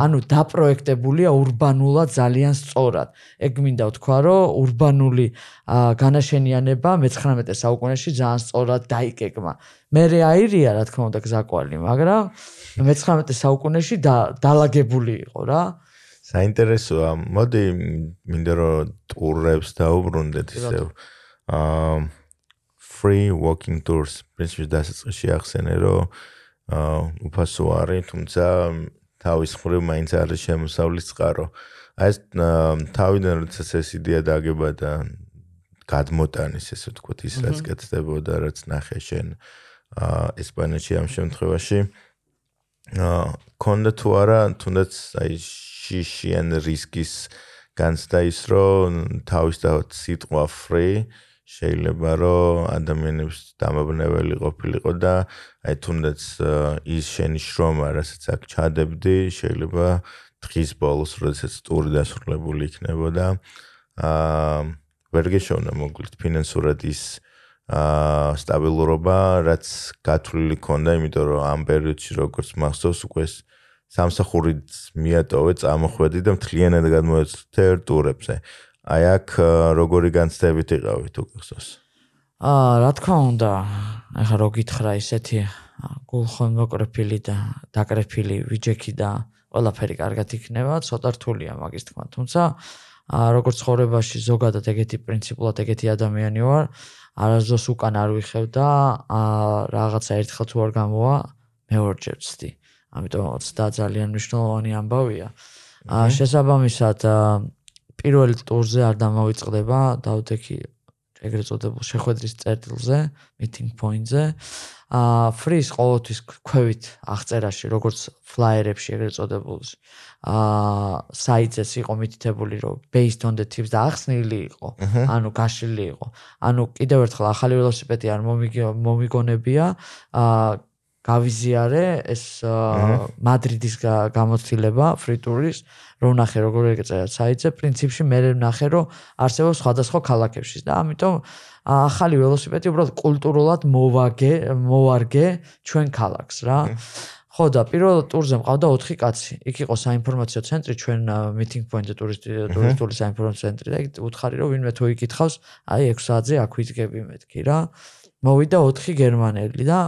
ანუ დაპროექტებულია урბანულად ძალიან სწორად. ეგ მინდა ვთქვა, რომ урბანული განაშენიანება მე-19 საუკუნეში ძალიან სწორად დაიგეგმა. მერე აირია, რა თქმა უნდა, გზაკვალი, მაგრამ მე-19 საუკუნეში და დალაგებული იყო რა. საინტერესოა. მოდი მინდა რომ ტურებს დაუბრუნდეთ ისევ. აა free walking tours პრინციპში დასაწყისში ახსენე რომ აა უფასო არის, თუმცა თავის მხრივ მაინც არის შემოსავლის წყარო. აი ეს თავიდან როდესაც ეს იდეა დაგება და გადმოტანის ესე ვთქვათ ის რაც კეთდებოდა რაც ნახე შენ აა ესპანეთში ამ შემთხვევაში აა კონდა თუ არა თუნდაც აი შიშიან რისკის განცდა ის რომ თავისთავად სიტყვა free შეიძლება რომ ადამიანებს დამაბნეველი ყოფილიყო და აი თუნდაც ის შენი შრომა რასაც აქ ჩადებდი შეიძლება დღის ბოლოს როდესაც ტური დასრულებული იქნებოდა აა ვერ გეშოვნა მოკლედ ფინანსურად ის აა სტაბილურობა რაც გათვლილი ქონდა იმიტომ რომ ამ პერიოდში როგორც მახსოვს უკვე სამსახურით მიატოვე, წამოხვედი და მთლიანად გადმოეცდე ტურებზე. აი აქ როგორი განცდებით იყავით უკახსოვს? აა, რა თქმა უნდა, ახლა რო გითხრა ისეთი გულხონ მოკრეფილი და დაკრეფილი ვიჯექი და ყველაფერი კარგად იქნება, ცოტა რთულია მაგის თქმა, თუმცა აა როგორც ცხოვრებაში ზოგადად ეგეთი პრინციპულად ეგეთი ადამიანი ვარ, არასდროს უკან არ ვიხევ და აა რაღაცა ერთხელ თუ არ გამოვა, მეორჯერ ვცდი. ამიტომაც და ძალიან მნიშვნელოვანი ამბავია. აა შესაბამისად პირველ ტურზე არ დამოვიწყდება დაუთექი ეგრეთ წოდებულ შეხვედრის წერტილზე, meeting point-ზე. აა freeze ყოველთვის ქვევით აღწერაში, როგორც flyer-ებში ეგრეთ წოდებულში. აა საიტზეც იყო მითითებული, რომ based on the tips და ახსნილი იყო, ანუ გაშლილი იყო. ანუ კიდევ ერთხელ ახალი ველოსიპედი არ მომიგონებია, აა გავიზიარე ეს მადრიდის გამოცდილება ფრიტურის რომ ნახე როგორ ეგეწერა საიტზე. პრინციპში მე ნახე რომ არსებობს სხვადასხვა ქალაქებში და ამიტომ ახალი ველოსიპედი უბრალოდ კულტურულად მოვაგე მოვარგე ჩვენ ქალაქს რა. ხო და პირველ ტურზე მყავდა 4 კაცი. იქ იყო საინფორმაციო ცენტრი, ჩვენ meeting point-ზე ტურისტი ტურისტული საინფორმაციო ცენტრი და უთხარი რომ ვინმე თუ იკითხავს, აი 6 საათზე აქ ვიდგები მეთქი რა. მოვიდა 4 გერმანელი და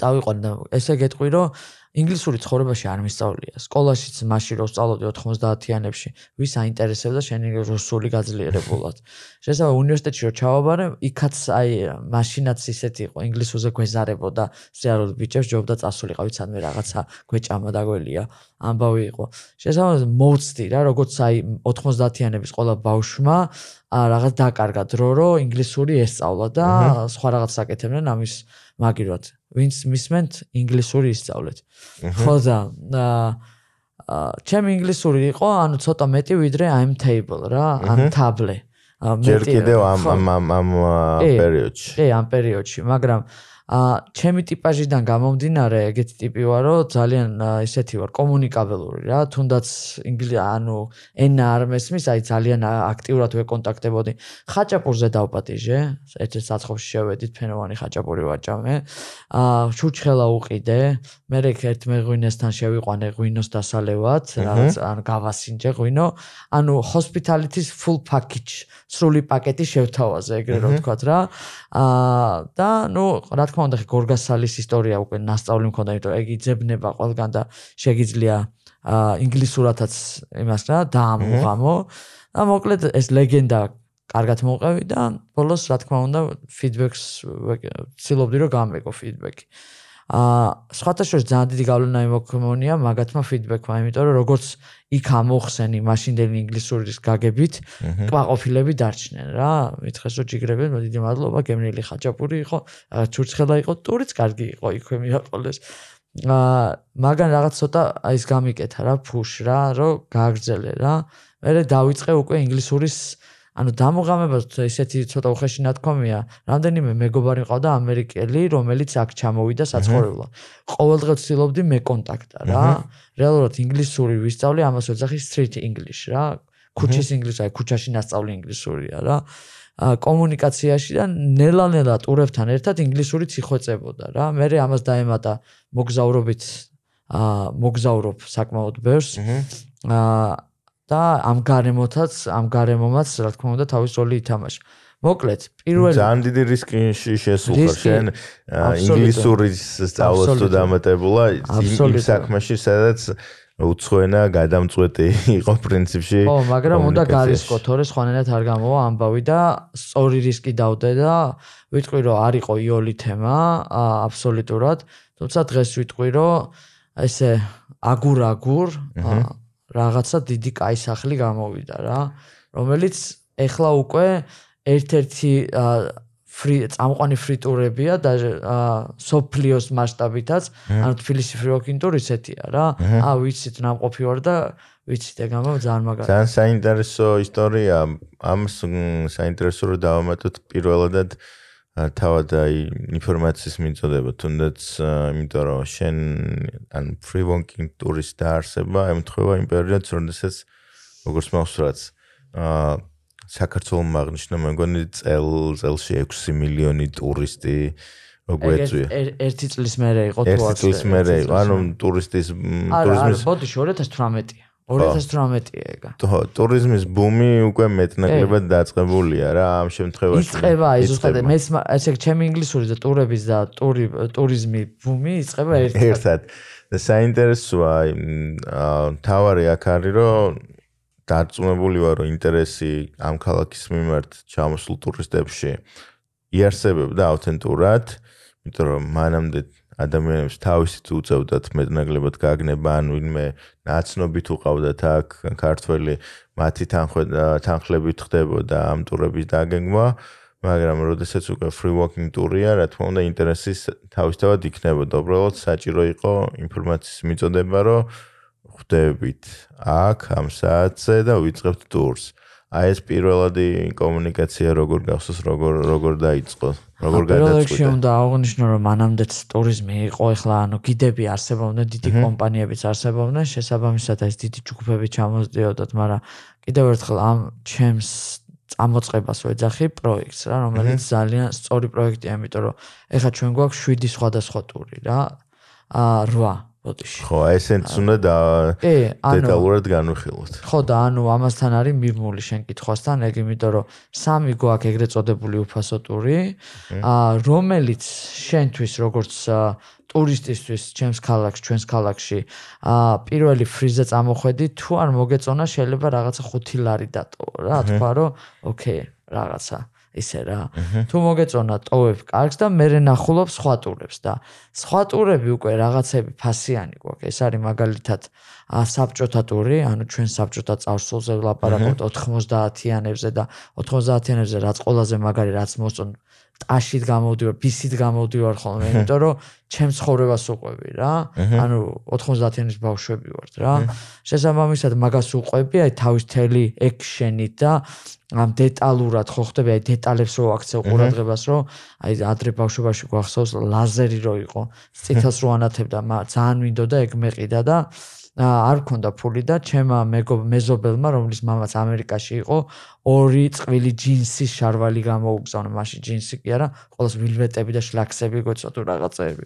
წავიყვან და ესე გეტყვი რომ ინგლისური ცხოვრებაში არ მისწავლია. სკოლაშიც მაშინ რო სწავლობდი 90-იანებში, ვის აინტერესებდა შენი რუსული გაძლიერებულად. შესაძლოა უნივერსიტეტში რო ჩავაბარე, იქაც აი მაშინაც ისეთი იყო, ინგლისურზე გვეზარებოდა, რეალურად ბიჭებს ჯობდა წასულიყავი სანმე რაღაცა გვეჭამა და გველია. ამბავი იყო. შესაძლოა მოვწდი რა, როგორც აი 90-იანების ყველა ბავშვმა რაღაც დაკარგა დრო რო ინგლისური ესწავლა და სხვა რაღაც საკეთებდნენ ამის მაგირად. ვინც მისმენთ ინგლისური ისწავლეთ. ხო და აა ჩემ ინგლისური იყო, ანუ ცოტა მეტი ვიდრე I'm table რა, I'm table. ჯერ კიდევ ამ ამ ამ პერიოდში. კი, ამ პერიოდში, მაგრამ ა ჩემი ტიპაჟიდან გამომდინარე ეგეთი ტიპი ვარ რომ ძალიან ისეთი ვარ კომუნიკაბელური რა თუნდაც ინგლისი ანუ ენა არ მესმის აი ძალიან აქტიურად ვეკონტაქტებოდი. ხაჭაპურზე დავპატიჟე ერთ-ერთ საცხობში შევედით ფენოვანი ხაჭაპური ვაჭამე. ა შუჩხელა უყიდე მე ერთ მეღვინესთან შევიყვანე ღვინოს დასალევად რაღაც ან გავასინჯე ღვინო. ანუ hospitality-ს full package სრული პაკეტი შევთავაზე ეგრე რომ ვთქვა რა. ა და ნუ რა თქმა უნდა, გორგასალის ისტორია უკვე ნასწავლი მქონდა, იმიტომ რომ ეგ იძებნება ყველგან და შეგიძლია აა ინგლისურათაც იმას რა დაამოღამო. და მოკლედ ეს ლეგენდა კარგად მოყევი და ბოლოს რა თქმა უნდა ფიდბექს ცდილობდი რომ გამეკო ფიდბექი. აა სხვათა შორის ძალიან დიდი გავლენა იმოქმონია მაგათმა ფიდბექმა, იმიტომ რომ როგორც იქ ამოხსენი მაშინდელი ინგლისურის გაგებით, კვაყოფილები დარჩნენ რა. მითხეს რომ ჯიგრები, დიდი მადლობა, გემრიელი ხაჭაპური იყო, ჩურცხელა იყო, ტურიც კარგი იყო, იქვე მიაყოლეს. აა მაგან რაღაც ცოტა აი ეს გამიკეთა რა, ფუშ რა, რომ გააგრძელე რა. მე დავიწყე უკვე ინგლისურის ანუ დამოღამებას ესეთი ცოტა უხეში ნათქვამია, რამდენიმე მეგობარი მყავდა ამერიკელი, რომელიც აქ ჩამოვიდა საცხოვრებლად. ყოველდღე ვცდილობდი მე კონტაქტა რა. რეალურად ინგლისური ვისწავლე, ამას ვეძახი street english რა. ქუჩის ინგლისური, აი ქუჩაში ნასწავლი ინგლისურია რა. ა კომუნიკაციაში და ნელა-ნელა ტურებთან ერთად ინგლისურიც იხვეწებოდა რა. მე ამას დაემატა მოგზაურობით ა მოგზაურობ საკმაოდ ბევრს. აა და ამ გარემოთაც, ამ გარემომაც, რა თქმა უნდა, თავის როლი ითამაშა. მოკლედ, პირველი ძალიან დიდი რისკი შესულყა შენ ინგლისურის სწავლას თუ დამატებულა იმ საქმეში, სადაც უცხოენა გადამწყვეტი იყო პრინციპში. ო, მაგრამ უნდა გარისკო, თორე სხვანაირად არ გამოვა ამბავი და სწორი რისკი დავდე და ვიტყვი რომ არ იყო იოლი თემა, აბსოლუტურად. თუმცა დღეს ვიტყვი რომ ესე აგურ-აგურ რაღაცა დიდი კაი სახლი გამოვიდა რა, რომელიც ეხლა უკვე ერთ-ერთი ფრი წამყვანი ფრიტურებია და სოფლიოს მასშტაბითაც, ანუ თბილისი ფრიოკინტური ისეთია რა. ა ვიცით ნამყოფი ვარ და ვიცით ეგამა ძალიან მაგარი. ძალიან საინტერესო ისტორია. ამს საინტერესო რომ დავამატოთ პირველადად აა თავად აი ინფორმაციის მიწოდება. თუნდაც იმიტომ რომ შენ ან free walking ტურის დაარსება ემთხვევა იმ პერიოდს როდესაც როგორც მახსოვს აა საქართველოს მაგნიშნა მეგონი წელ წელში 6 მილიონი ტურისტი როგვეწვია ერთი წლის მერე იყო თუ ერთი წლის მერე იყო ანუ ტურისტის ტურიზმის ბოდი 2018-ია 2018-ია ეგა. ხო, ტურიზმის ბუმი უკვე მეტნაკლებად დაწყებულია რა ამ შემთხვევაში. იწება აი ზუსტად მე ესე ჩემი ინგლისური და ტურების და ტური ტურიზმი ბუმი იწება ერთად. ერთად. და საინტერესოა აი თავარი აქ არის რომ დარწმუნებული ვარ რომ ინტერესი ამ ქალაქის მიმართ ჩამოსულ ტურისტებში იარსებებდა აუთენტურად, იმიტომ რომ მანამდე ადამიანებს თავისით უწევდათ მეტნაკლებად გაგნება ან ვინმე ნაცნობით უყავდათ აქ ქართველი მათი თანხლებით ხდებოდა ამ ტურების დაგეგმვა მაგრამ როდესაც უკვე free walking ტურია რა თქმა უნდა ინტერესის თავისთავად იქნებოდა. უბრალოდ საჭირო იყო ინფორმაციის მიწოდება რომ ხვდებით აქ ამ საათზე და ვიწყებთ ტურს აი ეს პირველადი კომუნიკაცია როგორ გახსოვს როგორ როგორ დაიწყო როგორ გადაწყვიტე პირველში უნდა აღნიშნო რომ მანამდეც ტურიზმი იყო ეხლა ანუ გიდები არსებობდნენ დიდი კომპანიებიც არსებობდნენ შესაბამისად ეს დიდი ჯგუფები ჩამოსდიოდათ მაგრამ კიდევ ერთხელ ამ ჩემს წამოწყებას ვეძახი პროექტს რა რომელიც ძალიან სწორი პროექტია იმიტომ რომ ეხლა ჩვენ გვაქვს 7 სხვადასხვა ტური რა. ა 8 ბოდიში. ხო, ესენც უნდა და დეტალურად განვიხილოთ. ხო და ანუ ამასთან არის მიბმული შენ კითხვასთან, ეგ იმიტომ რომ სამი გვაქვს ეგრეთ წოდებული უფასო ტური, აა რომელიც შენთვის როგორც ტურისტისთვის ჩემს ქალაქში, ჩვენს ქალაქში, აა პირველი ფრიზე წამოხვედი, თუ არ მოგეწონა შეიძლება რაღაცა 5 ლარი დატო. რა, თქვა რომ ოკეი, რაღაცა ისე რა. თუ მოგეწონა ტოვებ კარგს და მე ნახულობ სხვა ტურებს და სხვა ტურები უკვე რაღაცები ფასიანი გვაქვს. ეს არის მაგალითად საბჭოთა ტური, ანუ ჩვენ საბჭოთა წარსულზე ვლაპარაკობთ 90-იანებზე და 90-იანებზე რაც ყველაზე მაგარი რაც მოსწონ ტაშით გამოვდივარ, ბისით გამოვდივარ ხოლმე, იმიტომ რომ ჩემ ცხოვრებას უყვები რა. ანუ 90-იანის ბავშვები ვართ რა. შესაბამისად მაგას უყვები, აი თავის თელი ექშენით და ამ დეტალურად ხო ხდები აი დეტალებს რო აქცევ ყურადღებას რო აი ადრე ბავშვობაში გვახსოვს ლაზერი რო იყო ციტას რო ანათებდა ძალიან მინდოდა ეგ მეყიდა და არ მქონდა ფული და ჩემა მეზობელმა რომლის მამაც ამერიკაში იყო ორი წყვილი ჯინსის შარვალი გამოუგზავნა მაშინ ჯინსი კი არა ყოველს ვილვეტები და შლაქსები გოცოტო რაღაცეები.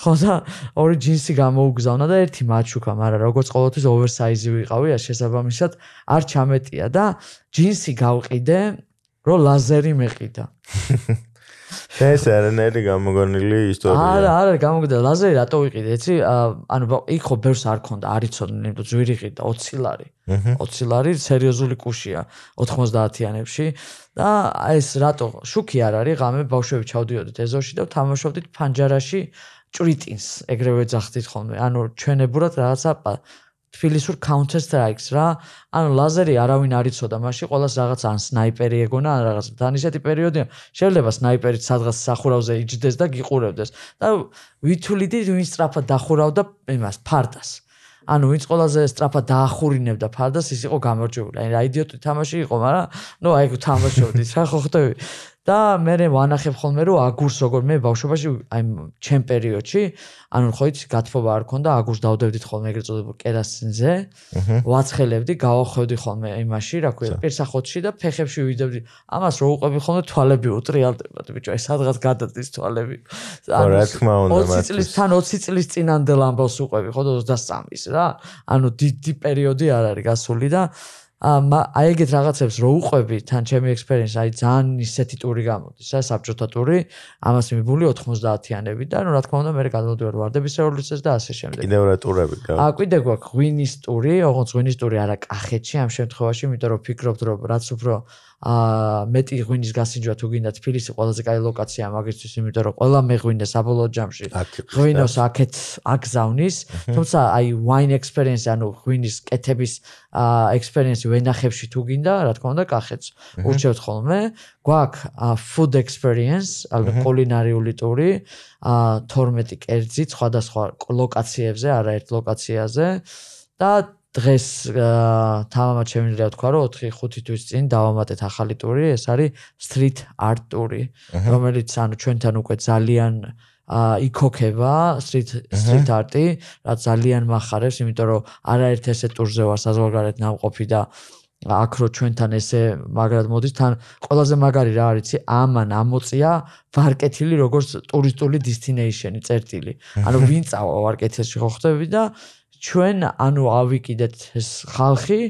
ხო და ორი ჯინსი გამოუგზავნა და ერთი მაჩუკა მაგრამ როგორც ყოველთვის ოვერსაიზი ვიყავი ა შესაბამისად არ ჩამეტია და ჯინსი გავყიდე რომ ლაზერი მეყიდა ეს არანაირი გამოგონილი ისტორია. არა, არა, გამოგდა ლაზერი რატო ვიყიდე, იცი? ანუ იქ ხო ბევრს არ ქონდა, არ იცოდნენ, იმიტომ ძვირი ყიდა 20 ლარი. 20 ლარი სერიოზული კუშია 90-იანებში და ეს რატო შუქი არ არის, ღამე ბავშვები ჩავდიოდით ეზოში და თამაშობდით ფანჯარაში ჭრიტინს, ეგრევე ძახდით ხოლმე. ანუ ჩვენებურად რაღაცა თბილისურ counter strikes რა. ანუ ლაზერი არავინ არ იცოდა მაშინ, ყოველას რაღაც ან სნაიპერი ეგონა, ან რაღაც. თან ისეთი პერიოდია, შეიძლება სნაიპერით სადღაც სახურავზე იჯდეს და გიყურებდეს. და ვითულიდი ვინ სწრაფად დახურავდა იმას ფარდას. ანუ ვინც ყველაზე სწრაფად დაახურინებდა ფარდას, ის იყო გამარჯვებული. აი რა იდიოტი თამაში იყო, მაგრამ ნუ აი თამაშობდით რა ხო ხდები? და მე ვანახებ ხოლმე რომ აგურს როგორ მე ბავშვობაში აი ჩემ პერიოდში ანუ ხო იცი გათფობა არ ქონდა აგურს დავდებდით ხოლმე ეგრეთ წოდებულ კერასინზე. ვაცხელებდი გავახვევდი ხოლმე იმაში რა ქვია პირსახოთში და ფეხებში ვიდებდი ამას რო უყვები ხოლმე თვალები უტრიალდებათ ბიჭო აი სადღაც გადადის თვალები. ანუ რა თქმა უნდა 20 წლის თან 20 წლის წინანდელ ამბავს უყვები ხო 23-ის რა. ანუ დიდი პერიოდი არ არის გასული და აი ეგეთ რაღაცებს რო უყვები თან ჩემი ექსპერიენსი აი ძალიან ისეთი ტური გამოდის რა საბჭოთა ტური ამას მიბული 90-იანები და ნუ რა თქმა უნდა მე გადავდივარ ვარდების რევოლუციას და ასე შემდეგ. კიდევ რა ტურები გაქვს აა კიდე გვაქვს ღვინის ტური ოღონდ ღვინის ტური არა კახეთში ამ შემთხვევაში იმიტომ რომ ფიქრობთ რომ რაც უფრო აა მეტი ღვინის გასინჯვა თუ გინდა თბილისი ყველაზე კაი ლოკაცია მაგისთვის იმიტომ რომ ყველა მეღვინე საბოლოო ჯამში. ღვინოს აქეთ აგზავნის თუმცა აი wine experience ანუ ღვინის კეთების აა experience ვენახებში თუ გინდა რა თქმა უნდა კახეთს. ურჩევთ ხოლმე. გვაქვს food experience ალბათ კულინარიული ტური აა 12 კერძი სხვადასხვა ლოკაციებზე არაერთ ლოკაციაზე. და დღეს თამამად შემიძლია თქვა რომ 4-5 თვის წინ დავამატეთ ახალი ტური, ეს არის street art ტური, რომელიც ანუ ჩვენთან უკვე ძალიან იქოქება street street art-ი, რაც ძალიან מחარებს, იმიტომ რომ არაერთ ესე ტურზე ვარ საზღვარგარეთ ნამყოფი და აქ რო ჩვენთან ესე მაგრად მოდის თან ყველაზე მაგარი რა არის, ამან ამოწია ვარკეთილი როგორც ტურისტული destination-ი წერტილი. ანუ ვინ წავა ვარკეთილში ხო ხდები და ჩვენ ანუ ავიკიდეთ ეს ხალხი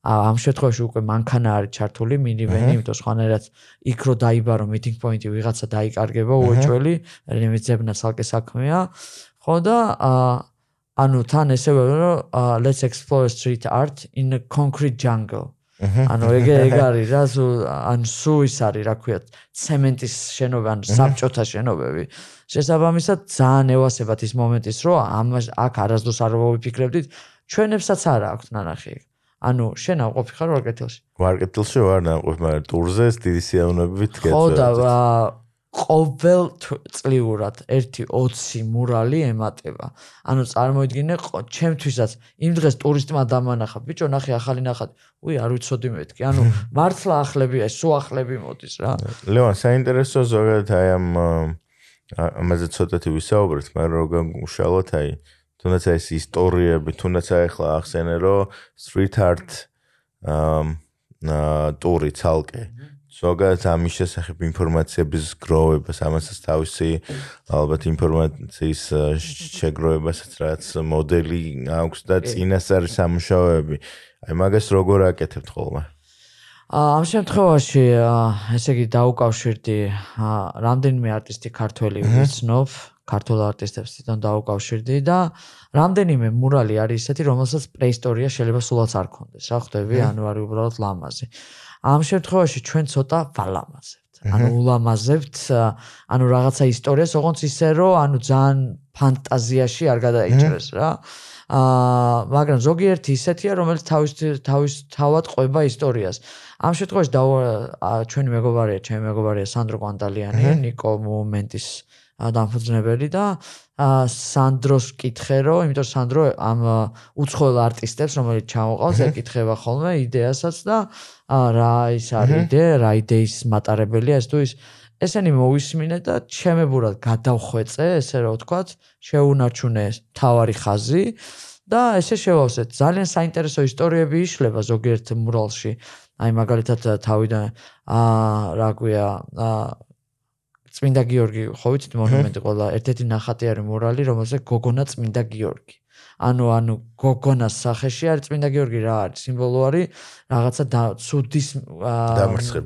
ამ შემთხვევაში უკვე მანქანა არის ჩართული მინივენი, იმიტომ სხვანაირად იქ რო დაიბარო meeting point-ი ვიღაცა დაიკარგება უეჭველი, რემეცებნა ცალკე საქმეა. ხო და ანუ თან ესე რომ let's explore street art in a concrete jungle. ანუ ეგ ეგ არის რა ან სუ ის არის რა ქვია ცემენტის შენობა ან საბჭოთა შენობები. შესაბამისად ძალიან ევასებათ ის მომენტის რომ ამ აქ არასდროს არ ვიფიქრებდით ჩვენებსაც არა აქვს ნანახი ანუ შენ აყოფი ხარ ვარკეთილში ვარკეთილში ვარ ნაყოფი მაგრამ ტურზე დიდი სიამოვნებით გეწევ ხო და ყოველ წლიურად 1-20 მურალი ემატება. ანუ წარმოიდგინე, ჩემთვისაც იმ დღეს ტურისტმა დამანახა, ბიჭო, ნახე ახალი ნახატი. უი, არ ვიცოდი მეთქი. ანუ მართლა ახლებია, სუ ახლები მოდის რა. ლევან, საინტერესო ზოგადად აი ამ ამაზე ცოტათი ვისაუბრეთ, მაგრამ როგორ გუშალოთ აი თუნდაც ეს ისტორიები, თუნდაც ახლა ახსენე რომ street art აა ტური ცალკე ზოგადად ამის შესახებ ინფორმაციების გროვებას, ამასაც თავისი ალბათ ინფორმაციის შეგროვებასაც რაც მოდელი აქვს და წინასწარი სამუშაოები. აი მაგას როგორ აკეთებთ ხოლმე? ამ შემთხვევაში ესე იგი დაუკავშირდი რამდენიმე არტისტი ქართველი ვიცნობ, ქართულ არტისტებს თვითონ დაუკავშირდი და რამდენიმე მურალი არის ესეთი, რომელსაც პრეისტორია შეიძლება სულაც არ კონდეს. რა ხვდები? ანუ არის უბრალოდ ლამაზი. ამ შემთხვევაში ჩვენ ცოტა ვალამაზებთ. ანუ ულამაზებთ, ანუ რაღაცა ისტორიას, ოღონდ ისე რომ ანუ ძალიან ფანტაზიაში არ გადაიჭრეს რა. აა მაგრამ ზოგიერთი ისეთია, რომელიც თავის თავის თავად ყვება ისტორიას. ამ შემთხვევაში და ჩვენი მეგობარია, ჩემი მეგობარია სანდრო კვანტალიანი, ნიკო მომენტის დამფუძნებელი და სანდროს კითხე რომ, იმიტომ სანდრო ამ უცხოელ არტისტებს, რომელიც ჩამოყავს, ეკითხება ხოლმე იდეასაც და რა ის არის იდეა, რა იდეის მატარებელია ეს თუ ის ესენი მოვისმინე და ჩემებურად გადავხვეწე, ესე რომ ვთქვა, შეუნარჩუნე თავარი ხაზი და ესე შევავსეთ. ძალიან საინტერესო ისტორიები იშლება ზოგიერთ მურალში. აი მაგალითად თავიდან აა რა ქვია აა წმინდა გიორგი ხო ვიცით მონუმენტი ყველა ერთ-ერთი ნახატი არის მორალი რომელზე გოგონა წმინდა გიორგი. ანუ ანუ გოგონას სახეში არის წმინდა გიორგი რა არის? სიმბოლო არის რაღაცა ცუდის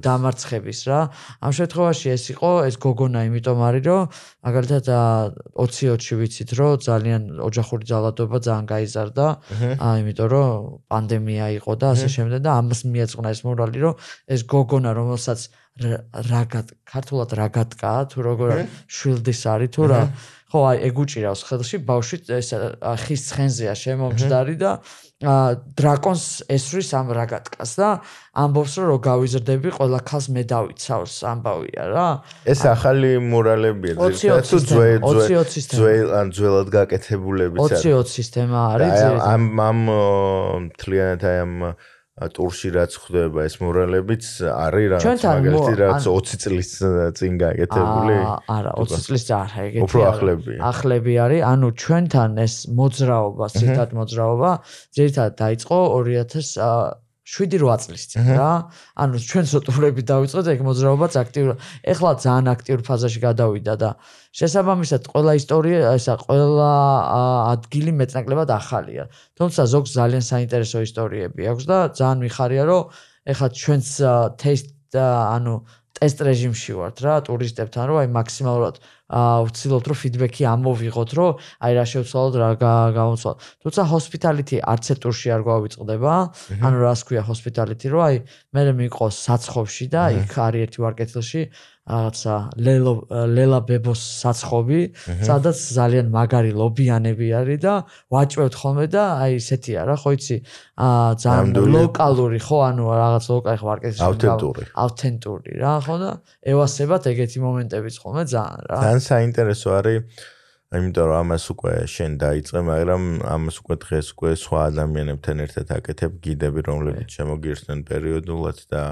დამარცხების. რა. ამ შემთხვევაში ეს იყო ეს გოგონა იმიტომ არის რომ მაგალითად 20-20-ში ვიცით რომ ძალიან ოჯახური ძალადობა ძალიან გაიზარდა აი იმიტომ რომ პანდემია იყო და ასე შემდეგ და ამას მიეწყნა ეს მორალი რომ ეს გოგონა რომელსაც რაგატ ქართულად რაგატკა თუ როგორ შვილდის არის თუ რა. ხო აი ეგ უჭირავს ხელში ბავშვი ეს ხის ცხენზეა შემომჯდარი და დრაკონს ესვრის ამ რაგატკას და ამბობს რომ რო გავიზრდები ყველა ქალს მე დავიცავს ამბავია რა. ეს ახალი მორალებია თუ ძველ ძველ ან ძველად გაკეთებულები 20-20 სისტემა არის ამ ამ თლიანად აი ამ ტურში რაც ხდება ეს მორალებიც არის რა მაგალითად რაც 20 წლის წინ გააკეთებული არა 20 წლის არა ეგეთი უფრო ახლები. ახლები არის. ანუ ჩვენთან ეს მოძრაობა სიტად მოძრაობა ძირითადად დაიწყო 2000 7-8 წლის წინ რა. ანუ ჩვენ სოტურები დავიწყოთ ეგ მოძრაობაც აქტიურ. ეხლა ძალიან აქტიურ ფაზაში გადავიდა და შესაბამისად ყველა ისტორია, ესა ყველა ადგილი მეტნაკლებად ახალია. თუმცა ზოგს ძალიან საინტერესო ისტორიები აქვს და ძალიან მიხარია რომ ეხლა ჩვენს ტესტ ანუ ტესტ რეჟიმში ვართ რა ტურისტებთან რომ აი მაქსიმალურად ვცდილობთ რომ ფიდბექი ამოვიღოთ რომ აი რა შევცვალოთ რა გამოცვალოთ. თუმცა ჰოსპიტალიტი არც ერთ ტურში არ გვავიწყდება ანუ რას ქვია ჰოსპიტალიტი რომ აი მე მე მიყოს საცხობში და იქ არის ერთი ვარკეთილში რაღაცა ლელო ლელა ბებოს საცხობი, სადაც ძალიან მაგარი ლობიანები არის და ვაჭვევთ ხოლმე და აი ესეთია რა, ხო იცი? აა ძალიან ლოკალური ხო, ანუ რაღაც ლოკალი ხო მარკეტინგი ავთენტური. ავთენტური რა, ხო და ევასებათ ეგეთი მომენტებიც ხოლმე ძალიან რა. ძალიან საინტერესო არის იმიტომ რომ ამას უკვე შენ დაიწყე, მაგრამ ამას უკვე დღეს უკვე სხვა ადამიანებთან ერთად აკეთებ გიდები, რომლებიც შემოგირსნენ პერიოდულად და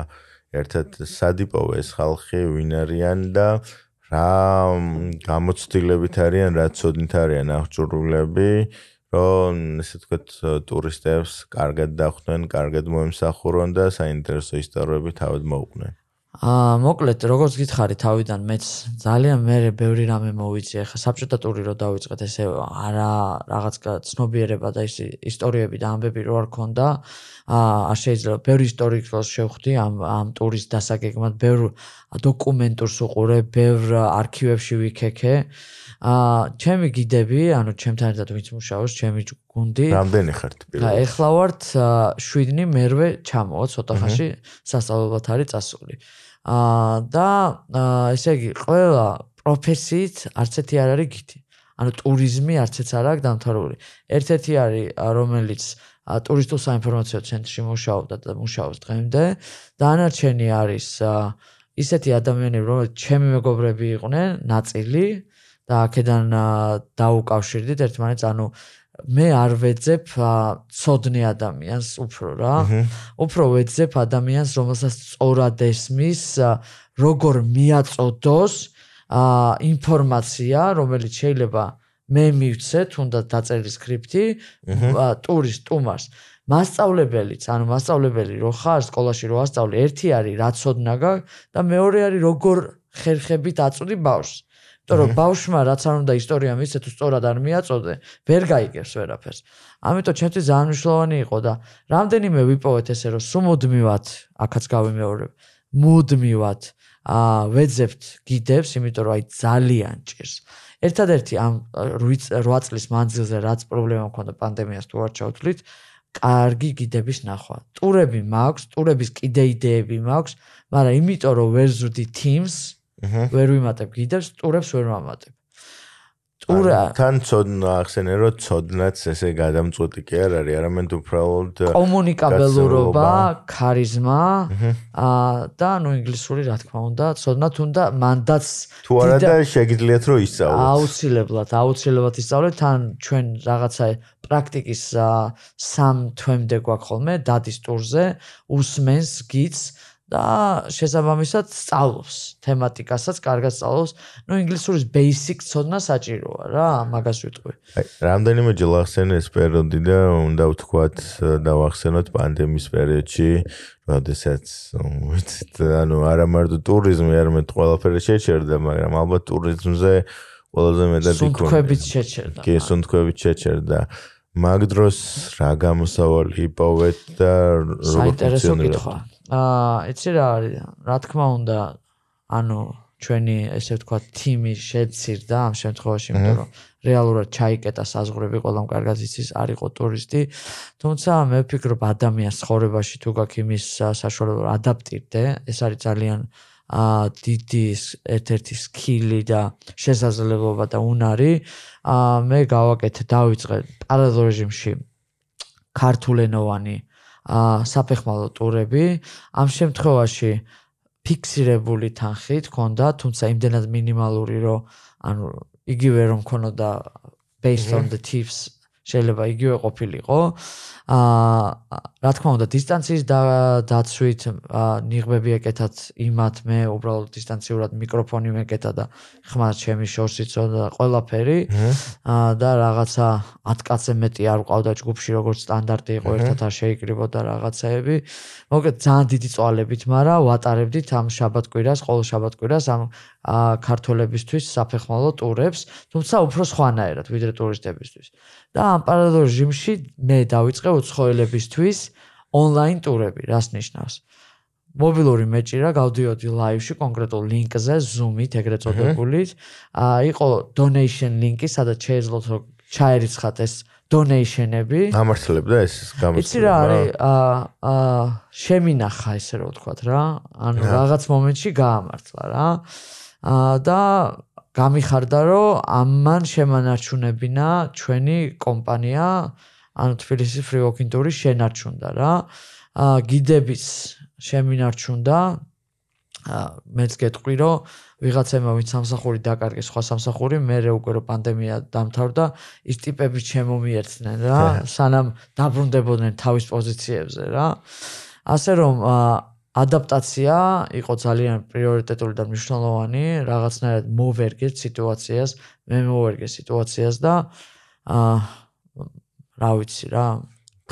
ერთად სადიპოვე ეს ხალხი ვინ არიან და რა გამოცდილებით არიან, რა ცოდნით არიან აღჭურვილები, რომ ესე ვთქვათ ტურისტებს კარგად დახვდნენ, კარგად მოემსახურონ და საინტერესო ისტორიები თავად მოუყვნენ. აა მოკლედ როგორც გითხარი თავიდან მეც ძალიან მე ბევრი რამე მოვიწი ახლა საბჭოთა ტური რო დავიწყეთ ესე არა რაღაც ცნობიერება და ის ისტორიები და ამბები რო არ ქონდა აა შეიძლება ბევრი ისტორიკოს შევხვდი ამ ამ ტურის დასაგეგმად ბევრ დოკუმენტურს უყურე ბევრ არქივებში ვიქექე. აა ჩემი გიდები ანუ ჩემთან ერთად ვინც მუშაობს ჩემი გუნდი. რამდენი ხართ პირველ და ეხლა ვართ 7 მერვე ჩამოვა ცოტა ხანში სასწავლებლად არის წასული. აა და ესე იგი ყველა პროფესიით არც ერთი არ არის გითი. ანუ ტურიზმი არც ერთ არ აქვს დამთავრებული. ერთ-ერთი არის რომელიც ტურისტულ საინფორმაციო ცენტრში მუშაობდა და მუშაობს დღემდე. დანარჩენი არის ისეთი ადამიანები, რომლებიც ჩემი მეგობრები იყვნენ, ნაწილი და აქედან დაუკავშირდით ერთმანეთს, ანუ მე არ ვეძებ ცოდნე ადამიანს უფრო რა. უფრო ვეძებ ადამიანს, რომელსაც სწორად ესმის, როგორ მიაწოდოს აა ინფორმაცია, რომელიც შეიძლება მე მივცე, თუნდაც დაწერილი სკრიპტი, ტურისტ, ტუმარს. მასწავლებელიც, ანუ მასწავლებელი რო ხარ სკოლაში რო ასწავლე, ერთი არის რა ცოდნა გაქვს და მეორე არის როგორ ხერხებით აწვდი ბავშვს. იმიტომ რომ ბავშვმა რაც არ უნდა ისტორია მისცე თუ სწორად არ მიაწოდე, ვერ გაიგებს ვერაფერს. ამიტომ ჩემთვის ძალიან მნიშვნელოვანი იყო და რამდენიმე ვიპოვეთ ესე რომ სუმოდმივად აქაც გავიმეორებ. მუდმივად აა ვეძებთ გიდებს, იმიტომ რომ აი ძალიან ჭირს. ერთადერთი ამ 8 წლის მანძილზე რაც პრობლემა მქონდა პანდემიას თუ არ ჩავთვლით, კარგი გიდების ნახვა. ტურები მაქვს, ტურების კიდე იდეები მაქვს, მაგრამ იმიტომ რომ ვერ ზრდი teams, ვერ ვიმატებ გიდებს, ტურებს ვერ ვამატებ. ტურა თან ცოდნა ახსენე რომ ცოდნაც ესე გადამწყვეტი კი არ არის არამედ უბრალოდ კომუნიკაბელურობა, ქარიზმა აა და ნუ ინგლისური რა თქმა უნდა, ცოდნა თუნდა მანდაც თუ არა და შეგიძლიათ რომ ისწავლოთ. აუცილებლად, აუცილებლად ისწავლეთ, თან ჩვენ რაღაცა პრაქტიკის სამ თვემდე გვაქვს ხოლმე დადის ტურზე, უსმენს გიც და შესაბამისად სწავლობს თემატიკასაც, კარგად სწავლობს. ნუ ინგლისურის basic ცოდნა საჭიროა რა, მაგას ვიტყვი. აი, რამდენიმე ჯერ ახსენე ეს პერიოდი და უნდა ვთქვათ დავახსენოთ პანდემიის პერიოდში, როდესაც ვიცით, ანუ არა მარტო ტურიზმი, არამედ ყველაფერი შეჩერდა, მაგრამ ალბათ ტურიზმზე ყველაზე მეტად იქნება. სუნთქვებით შეჩერდა. კი, სუნთქვებით შეჩერდა. მაგ დროს რა გამოსავალი იპოვეთ და როგორ ფუნქციონირებდა? აა იცი რა არის რა თქმა უნდა ანუ ჩვენი ესე ვთქვა თიმი შეცირდა ამ შემთხვევაში იმიტომ რომ რეალურად ჩაიკეტა საზღვრები ყველამ კარგად იცის არ იყო ტურისტი. თუმცა მე ვფიქრობ ადამიანს ცხოვრებაში თუ გაქვს იმის საშუალება ადაპტირდე ეს არის ძალიან ა დიდი ერთ-ერთი სკილი და შესაძლებლობა და უნარი. ა მე გავაკეთე დავიწყე პარალელ რეჟიმში ქართულენოვანი ა საფეხმავლო ტურები. ამ შემთხვევაში ფიქსირებული თანხით ქონდა თუმცა იმდენად მინიმალური რომ ანუ იგივე რომ ქონოდა based on the tips შეიძლება იგივე ყოფილიყო. აა რა თქმა უნდა დისტანციის დაცვით ნიღბები ეკეთათ იმათ მე უბრალოდ დისტანციურად მიკროფონი მეკეთა და ხმარ ჩემი შორს იწოდა ყველაფერი. აა და რაღაცა 10 კაცზე მეტი არ ყავდა ჯგუფში როგორც სტანდარტი იყო ერთად არ შეიკრიბოდა რაღაცეები. მოკლედ ძალიან დიდი წვალებით, მაგრამ ვატარებდით ამ შაბათ-კვირას, ყოველ შაბათ-კვირას ამ ა ქართველებისთვის საფეხმავლო ტურებს, თუმცა უფრო სხვანაირად ვიდრე ტურისტებისთვის. და ამ პარალელ რეჟიმში მე დავიწყე უცხოელებისთვის ონლაინ ტურები, რას ნიშნავს? მობილური მეჭირა გავდიოდი ლაივში კონკრეტულ ლინკზე, Zoom-ით ეგრეთ წოდებული. აა იყო donation ლინკი, სადაც შეეძლოთ რომ ჩაერიცხათ ეს donation-ები. ამართლებდა ეს გამოცემა. იცი რა არის? აა აა შემინახა ესე რომ ვთქვა რა. ანუ რაღაც მომენტში გაამართლა რა. აა და გამიხარდა რომ ამან შემანარჩუნებინა ჩვენი კომპანია ანუ თბილისის free walking tour-ი შენარჩუნდა რა. აა გიდების შემინარჩუნდა. აა მეც გეტყვი რომ ვიღაცამა ვინც სამსახური დაკარგეს სხვა სამსახური, მე უკვე რო პანდემია დამთავრდა, ის ტიპები ჩემომიერთნენ რა, სანამ დაბრუნდებოდნენ თავის პოზიციებზე რა. ასე რომ აა ადაპტაცია იყო ძალიან პრიორიტეტული და მნიშვნელოვანი, რაღაცნაირად მოვერგეთ სიტუაციას, მე მოვერგე სიტუაციას და აა რა ვიცი რა,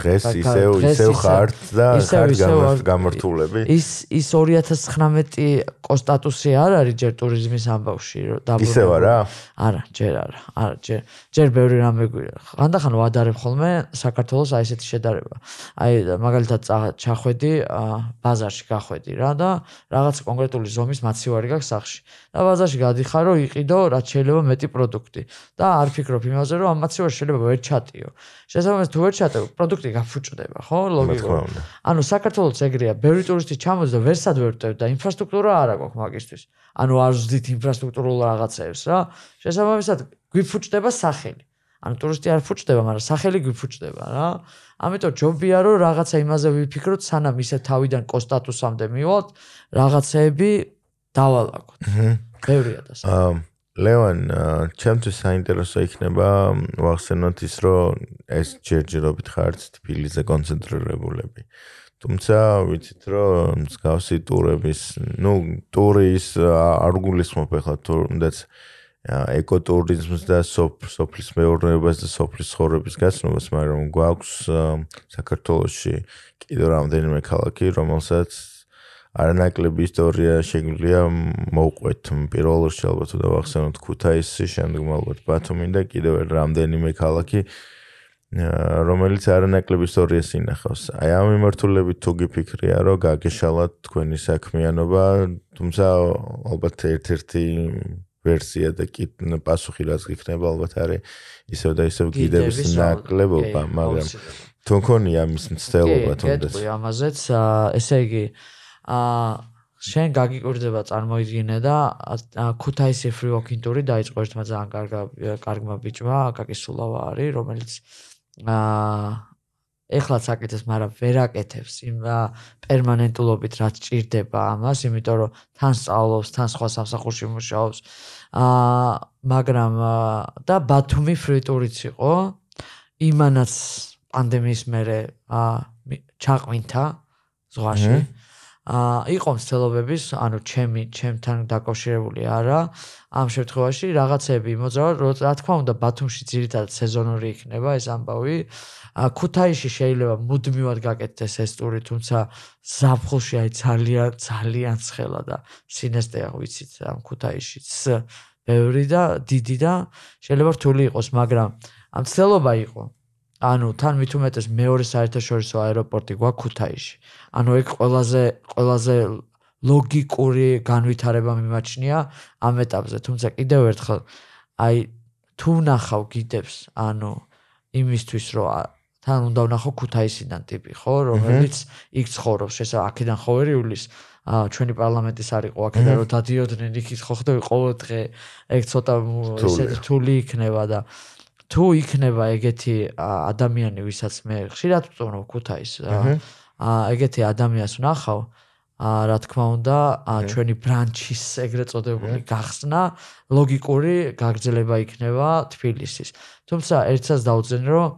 დღეს ისევ ისევ ხართ და ხართ გამართულები. ის ის 2019 კონსტატუსი არ არის ჯერ ტურიზმის ამბავში დაბრუნებული. ისევ არა? არა, ჯერ არა. არა, ჯერ ჯერ ბევრი რამე გვირა. ხანდახან ვადარებ ხოლმე საქართველოს აი ესეთი შედარება. აი მაგალითად ჩახვედი ბაზარში გახვედი რა და რაღაც კონკრეტული ზომის მაცივარი გაქვს სახში. და ბაზარში გადიხარ რომ იყიდო რაც შეიძლება მეტი პროდუქტი და არ ფიქრობ იმაზე რომ ამ მაცივარში შეიძლება ვერ ჩატიო. შესაბამისად თუ ვერ ჩატიო პროდუქტი გაფუჭდება, ხო? ლოგიკურად. ანუ საქართველოს ეგრეა, ბევრი ტურისტი ჩამოდის და ვერსად ვერ ვტევ და ინფრასტრუქტურა არ აქვს მაგისტვის. ანუ არ ვზდით ინფრასტრუქტურულ რაღაცებს რა. შესაბამისად გვიფუჭდება სახელი. ანუ ტურისტი არ ფუჭდება, მაგრამ სახელი გვიფუჭდება რა. ამიტომ ჯობია რომ რაღაცა იმაზე ვიფიქროთ, სანამ ისე თავიდან კონსტატუსამდე მივალთ, რაღაცეები დავალაგოთ. აჰა. ბევრია და აა ლევან, ჩემთვის საინტერესო იქნება ვახსენოთ ის, რომ ეს ჯერჯერობით ხართ თბილისზე კონცენტრირებულები. თუმცა ვიცით, რომ მსგავსი ტურების, ну, ტურის არ გულისხმობ ახლა თუნდაც ეკოტურიზმს და სოფლის მეურნეობას და სოფლის ცხოვრების გაცნობას, მაგრამ გვაქვს საქართველოსში კიდევ რამდენიმე ქალაქი, რომელსაც არანაკლები ისტორია შეგვიძლია მოუყვეთ. პირველ რიგში ალბათ უნდა ვახსენოთ ქუთაისი, შემდეგ ალბათ ბათუმი და კიდევ რამდენიმე ქალაქი, რომელიც არანაკლები ისტორიას ინახავს. აი ამ მიმართულებით თუ გიფიქრია, რომ გაგეშალათ თქვენი საქმიანობა, თუმცა ალბათ ერთ-ერთი ვერსია და კი პასუხი რაც გიქნება ალბათ არის ისევ და ისევ კიდევ ნაკლებობა, მაგრამ თუ მქონია მის მცდელობა თუნდაც. კი, ამაზეც ესე იგი აა შენ გაგიკვირდება წარმოიდგინე და ქუთაისი free walking tour-ი დაიწყო ერთმა ძალიან კარგ კარგმა ბიჭმა, კაკისულავა არის, რომელიც აა ეხლაც აკეთებს, მაგრამ ვერ აკეთებს იმ პერმანენტულობით რაც ჭირდება ამას, იმიტომ რომ თან სწავლობს, თან სხვა სამსახურში მუშაობს. აა მაგრამ და ბათუმი ფრიტურიც იყო. იმანაც პანდემიის მერე აა ჩაყვინთა ზღვაში. იყო მსწელობების, ანუ ჩემი, ჩემთან დაკავშირებული არა. ამ შემთხვევაში რაღაცები მოძრაობა, რა თქმა უნდა, ბათუმში ძირითადად სეზონური იქნება ეს ამბავი. აა ქუთაისში შეიძლება მუდმივად გაკეთდეს ეს ტური, თუმცა ზაფხულში აი ძალიან ძალიან ცხელა და სინესტეა ვიცით ამ ქუთაისშიც. ბევრი და დიდი და შეიძლება რთული იყოს, მაგრამ ამ ცელობა იყო. ანუ თან მით უმეტეს მეორე საერთაშორისო აეროპორტი გვაქვს ქუთაისში. ანუ ეგ ყველაზე ყველაზე ლოგიკური განვითარება მიმაჩნია ამ ეტაპზე, თუმცა კიდევ ერთხელ აი თუ ნახავ გიდებს, ანუ იმისთვის რომ თან უნდა ვნახო ქუთაისიდან ტიპი, ხო, რომელიც იქ ცხოვრობს, შესაძლოა აქედან ხოვერიulis აა ჩვენი პარლამენტის არისო აქედან რომ დადიოდნენ იქით ხო? ხდები ყოველ დღე ეგ ცოტა ესე რთული იქნება და თუ იქნება ეგეთი ადამიანი, ვისაც მე ხშირად ვწონო ქუთაის აა ეგეთი ადამიანს ვნახავ აა რა თქმა უნდა ჩვენი ბრანჩის ეგრეთ წოდებული გახსნა ლოგიკური გაგრძელება იქნება თბილისის. თუმცა ერთსაც დაუძენ რომ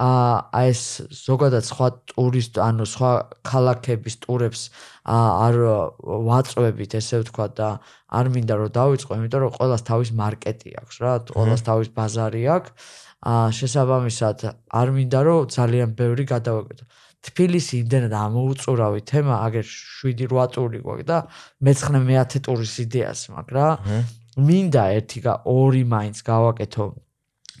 აა ეს ზოგადად სხვა ტურისტ ანუ სხვა ქალაქების ტურებს არ ვაწვევით ესე ვთქვა და არ მინდა რომ დავიწყო იმიტომ რომ ყოველას თავის მარკეტი აქვს რა ყოველას თავის ბაზარი აქვს. აა შესაბამისად არ მინდა რომ ძალიან ბევრი გადავაკეთო. თბილისი იმდენად ამოუწურავი თემა აგერ 7-8 ტური გვაქვს და მე-9 მე-10 ტურის იდეას მაქვს რა. მინდა ერთი და ორი მაინც გავაკეთო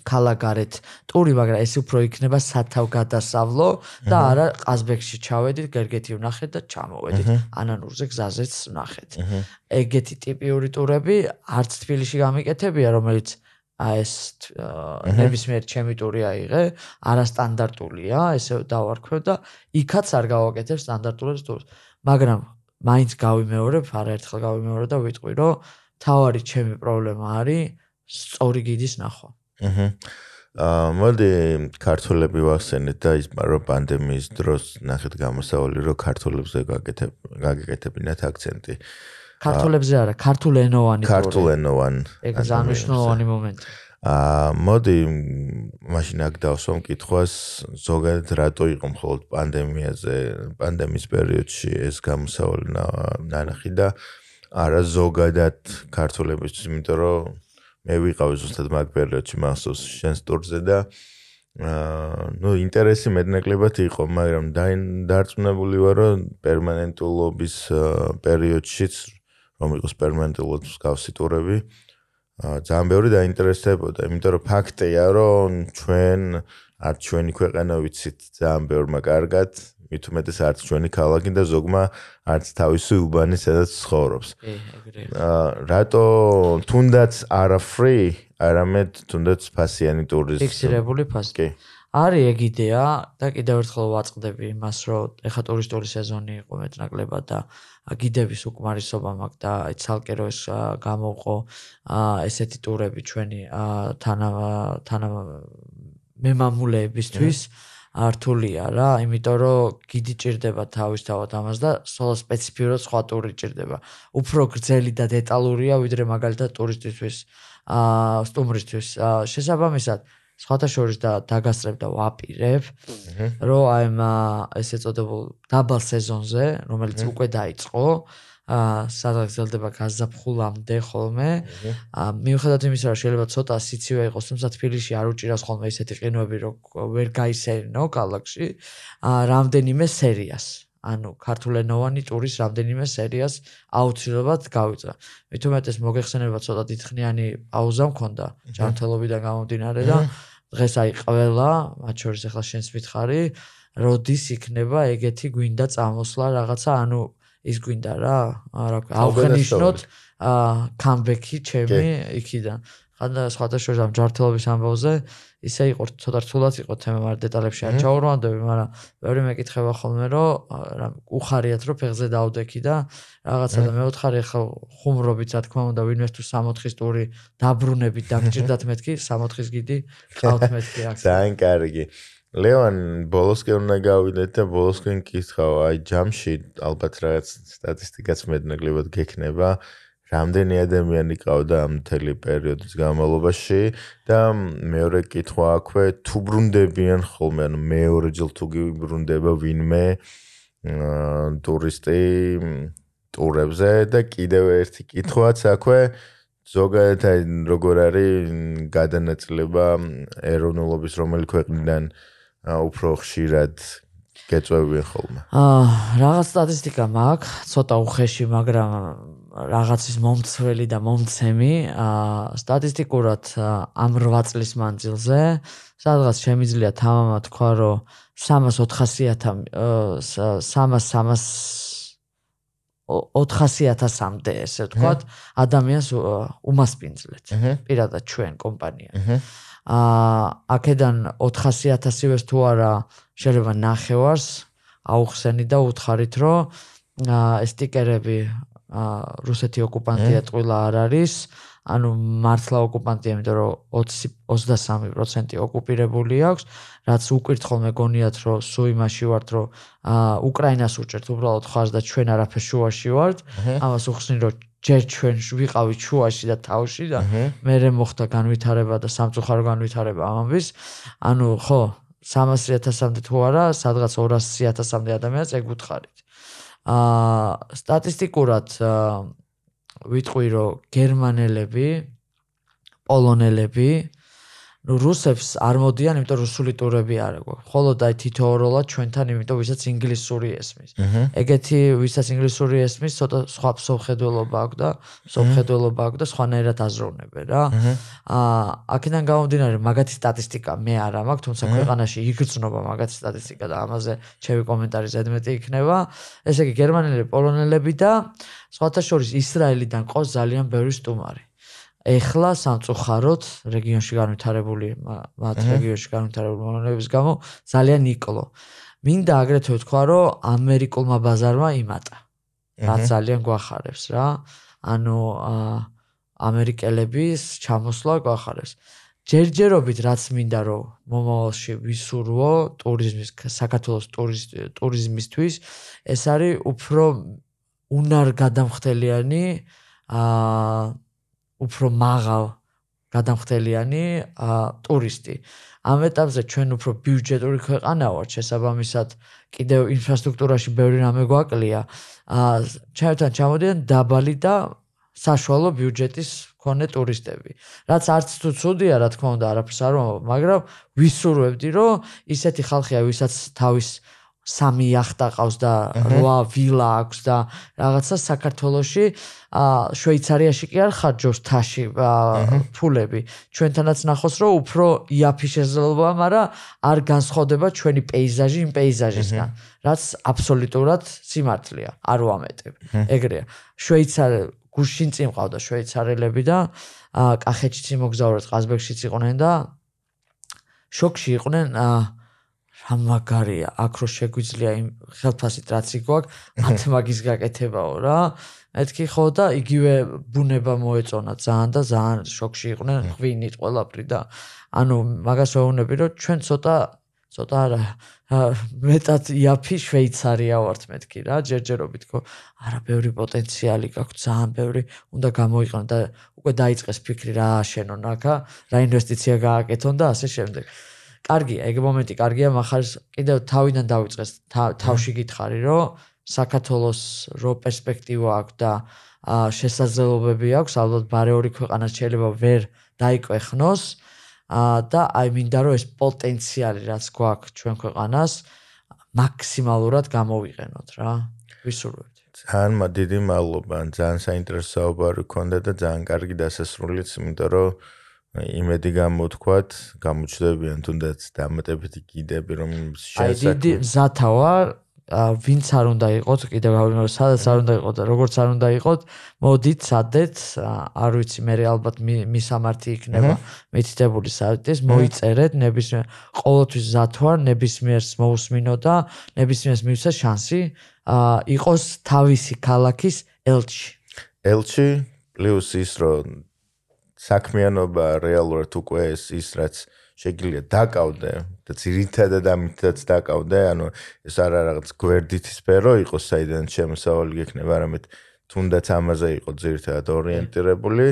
კალაგარეთ ტური, მაგრამ ეს უფრო იქნება სათავგადასავლო და არა ყაზბეგში ჩავედით, გერგეთი ვნახეთ და ჩამოვედით. ანანურზე გზაზეც ვნახეთ. ეგეთი ტიპიური ტურები არც თბილისში გამიკეთებია, რომელიც აი ეს ნებისმიერ ჩემი ტური აიღე, არასტანდარტულია, ესე დავარქვევ და იქაც არ გავაკეთებ სტანდარტულებს ტურს. მაგრამ მაინც გავიმეორებ, არაერთხელ გავიმეორებ და ვიტყვი, რომ თავარი ჩემი პრობლემა არის სწორი გიდის ნახვა. აჰა. აა მოდი ქართულები ვახსენეთ და ის რომ პანდემიის დროს ნახეთ გამოსავალი რომ ქართულებზე გაკეთებ გაგეკეთებინათ აქცენტი. ქართულებზე არა, ქართულენოვანი პროექტი. ქართულენოვანი. ეგ ზანიშნულოვანი მომენტი. აა მოდი მაშინ აქ დავსვამ კითხვას ზოგადად რატო იყო მხოლოდ პანდემიაზე, პანდემიის პერიოდში ეს გამოსავალი ნანახი და არა ზოგადად ქართულებისთვის, იმიტომ რომ მე ვიყავი ზუსტად მაგ პერიოდში მასოს შენს ტურზე და აა ნუ ინტერესი მეტნაკლებად იყო, მაგრამ დარწმუნებული ვარ, რომ პერმანენტულობის პერიოდშიც რომ იყოს პერმანენტულად მსგავსი ტურები, ძალიან ბევრი დაინტერესდებოდა, იმიტომ რომ ფაქტია, რომ ჩვენ არ ჩვენი ქვეყანა ვიცით ძალიან ბევრმა კარგად, მით უმეტეს არც ჩვენი ქალაქი და ზოგმა არც თავისი უბანი სადაც ცხოვრობს. კი, ეგრეა. აა რატო თუნდაც არა free, არამედ თუნდაც ფასიანი ტურიზმი. ფიქსირებული ფასი. კი. არის ეგ იდეა და კიდევ ერთხელ ვაწყდები იმას, რომ ეხა ტურისტული სეზონი იყო მეტნაკლებად და გიდების უკმარისობა მაქვს და აი ცალკე რო ეს გამოვყო აა ესეთი ტურები ჩვენი თანა თანა მემამულეებისთვის. აა ართულია რა, იმიტომ რომ გიდი ჭირდება თავისთავად ამას და სულ სპეციფიურად სხვა ტური ჭირდება. უფრო გრძელი და დეტალურია ვიდრე მაგალითად ტურისტისთვის, აა სტუმრისთვის. შესაბამისად, სხვათა შორის და დაგასწრებ და ვაპირებ, რომ აი ამ ესე წოდებულ დაბალ სეზონზე, რომელიც უკვე დაიწყო, აა სადღაც გრძელდება გაზაფხულამდე ხოლმე. აა მიუხედავად იმისა, რომ შეიძლება ცოტა სიცივე იყოს, თუმცა თბილისში არ უჭირავს ხოლმე ისეთი ყინვები, რომ ვერ გაისერინო კალაკში. აა რამდენიმე სერიას. ანუ ქართულენოვანი ტურის რამდენიმე სერიას აუცილებლად გავიწა. მithumetes მოგეხსენება ცოტა დიდხნიანი პაუზა მქონდა ჯანმრთელობიდან გამომდინარე და დღეს აი ყველა, მათ შორის ახლა შენს მითხარი, როდის იქნება ეგეთი გვინდა წამოსვლა რაღაცა, ანუ ის გვინდა რა, რა აუღენიშნოთ აა კამბექი ჩემი იქიდან. ხანდა შორის ამ ჯანმრთელობის ამბავზე ისე იყო ცოტა რთულად იყო თემა, მაგრამ დეტალებში არ ჩაურვანდები, მაგრამ ბევრი მეკითხება ხოლმე, რომ რა უხარიათ რომ ფეხზე დავდექი და რაღაცა და მე ვთხარი ახლა ხუმრობით, რა თქმა უნდა, ვინმე თუ 64-ის ტური დაბრუნებით დაგჭირდათ მეთქი, 64-ის გიდი ყავთ მეთქი აქ. ძალიან კარგი. ლევან ბოლოსკენ უნდა გავიდეთ და ბოლოსკენ კითხავ, აი ჯამში ალბათ რაღაც სტატისტიკაც მეტნაკლებად გექნება. რამდენი ადამიანი ყავდა ამ მთელი პერიოდის განმავლობაში და მეორე კითხვა აქვე თუ ბრუნდებიან ხოლმე ანუ მეორე ჯილ თუ გიბრუნდება ვინმე ტურისტი ტურებზე და კიდევ ერთი კითხვაც აქვე ზოგადად როგორ არის გადანაწილება ეროვნულობის რომელი ქვეყნიდან უფრო ხშირად გეწევიან ხოლმე. აა რაღაც სტატისტიკა მაქვს, ცოტა უხეში, მაგრამ რაღაცის მომცველი და მომცემი. აა სტატისტიკურად ამ 8 წლის მანძილზე სადღაც შემიძლია თამამა თქვა, რომ 300-400 300 400-მდე ესე ვთქვათ, ადამიანს უმასპინძლეთ. პირადად ჩვენ კომპანია. აა აქედან 400-1000-ს თუ არა შეიძლება ნახევარს აუხსენი და უთხარით, რომ აა სტიკერები რუსეთი ოკუპანტია ტყილა არ არის. ანუ მართლა ოკუპანტია, იმიტომ რომ 20 23% ოკუპირებული აქვს, რაც უკირთხელ მეგონიათ, რომ სუ იმაში ვართ, რომ უკრაინას უჭერთ უბრალოდ ხარს და ჩვენ არაფერ შუაში ვართ. ამას უხსნი, რომ ჯერ ჩვენ ვიყავით შუაში და თავში და მე მოხდა განვითარება და სამწუხარო განვითარება ამამის. ანუ ხო, 300.000-მდე თუ არა, სადღაც 200.000-მდე ადამიანს ეგ უთხარით. აა სტატისტიკურად ვიტყვი რომ გერმანელები, პოლონელები, ну რუსებს არ მოდიან, იმიტომ რუსული ტურები არ აქვს. მხოლოდ აი თითო ოროლა ჩვენთან, იმიტომ ვისაც ინგლისური ესმის. ეგეთი ვისაც ინგლისური ესმის, ცოტა სხვა მსოფლმხედველობა აქვს და მსოფლმხედველობა აქვს და სხვანაირად აზროვნებენ რა. აა აქედან გამომდინარე, მაგათი სტატისტიკა მე არ მაქვს, თუმცა ქვეყანაში იგრძნობა მაგათი სტატისტიკა და ამაზე ჩემი კომენტარი ზედმეტი იქნება. ესე იგი გერმანელები, პოლონელები და სხვათა შორის ისრაელიდან ყოს ძალიან ბევრი სტუმარი. ეხლა სამწუხაროდ რეგიონში განვითარებული მათ რეგიონში განვითარებული მონოლების გამო ძალიან იკლო. მინდა აგრეთვე ვთქვა, რომ ამერიკულმა ბაზარმა იმატა. რა ძალიან გვახარებს რა. ანუ ამერიკელების ჩამოსვლა გვახარებს. ჯერჯერობით რაც მინდა რომ მომავალში ვისურვო ტურიზმის საქართველოს ტურიზმისთვის ეს არის უფრო უნარ გადამხდელიანი აა უფრო მაღალ გადამხდელიანი ტურისტი. ამ ეტაპზე ჩვენ უფრო ბიუჯეტური ქვეყანა ვართ, შესაბამისად, კიდევ ინფრასტრუქტურაში ბევრი რამე გვაკლია. აა ჩვენთან ჩამოდიან დაბალი და საშუალო ბიუჯეტის მქონე ტურისტები. რაც არც თუ ცუდია, რა თქმა უნდა, არაფერს არ ვამბობ, მაგრამ ვისურვებდი, რომ ისეთი ხალხია, ვისაც თავის სამი яхта ყავს და რვა ვილა აქვს და რაღაცა საქართველოში ა შვეიცარიაში კი არ ხარჯობს თაში ფულები ჩვენთანაც ნახოს რომ უფრო იაფი შესაძლებლობა მაგრამ არ განსხვავდება ჩვენი პეიზაჟი იმ პეიზაჟისგან რაც აბსოლუტურად სიმართლეა არ ვამეტებ ეგრეა შვეიცარ გუშინ წინ ყავდა შვეიცარელები და კახეთშიც იმოგზაურეთ ყაზბეგშიც იყვნენ და შოკში იყვნენ აა რა მაგარია, აქ რო შეგვიძლია იმ ხელფასით რაც იგვაქვს, მათ მაგის გაკეთებაო რა. მეთქი ხო და იგივე ბუნება მოეწონა ძალიან და ძალიან შოქში იყვნენ ღვინით ყველაფრი და ანუ მაგას ვეუბნები რომ ჩვენ ცოტა ცოტა არა მეტად იაფი შვეიცარია ვართ მეთქი რა ჯერჯერობით ხო. არა ბევრი პოტენციალი გაქვს ძალიან ბევრი უნდა გამოიყენო და უკვე დაიწყეს ფიქრი რა აშენონ აქა რა ინვესტიცია გააკეთონ და ასე შემდეგ კარგია, ეგ მომენტი კარგია, מחარ კიდევ თავიდან დავიწყეს თავში გითხარი, რომ საქართველოს რო პერსპექტივა აქვს და შესაძლებლობები აქვს, ალბათ ბარე ორი ქვეყანა შეიძლება ვერ დაიკვეხნოს და აი მინდა რომ ეს პოტენციალი რაც გვაქვს ჩვენ ქვეყანას მაქსიმალურად გამოვიყენოთ რა. ვისურვებთ. ძალიან დიდი მადლობა. ძალიან საინტერესო საუბარი გქონდა და ძალიან კარგი დასასრულიც, იმიტომ რომ იმედი გამოთქვათ, გამოჩდებიან თუნდაც დამატებითი კიდები, რომ შესაძლოა. აი დიდი მზათავა ვინც არ უნდა იყოთ, კიდევ გავიმეორე, სადაც არ უნდა იყოთ და როგორც არ უნდა იყოთ, მოდით სადეთ, არ ვიცი, მე ალბათ მისამართი იქნება მითითებული საიტის, მოიწერეთ, ნებისმიერ ყოველთვის მზათვარ, ნებისმიერს მოусმინო და ნებისმიერს მივცე შანსი, აა იყოს თავისი ქალაქის ელჩი. ელჩი პლუს ის რომ საქმიანობა რეალურად უკვე ის ის რაც შეგიძლია დაკავდე და ძირითადად ამითაც დაკავდე, ანუ ეს არ არის რაღაც გვერდითი სფერო იყოს, საიდან შემოსავალი გექნება, არამედ თუნდაც ამაზე იყო ძირითადად ორიენტირებული.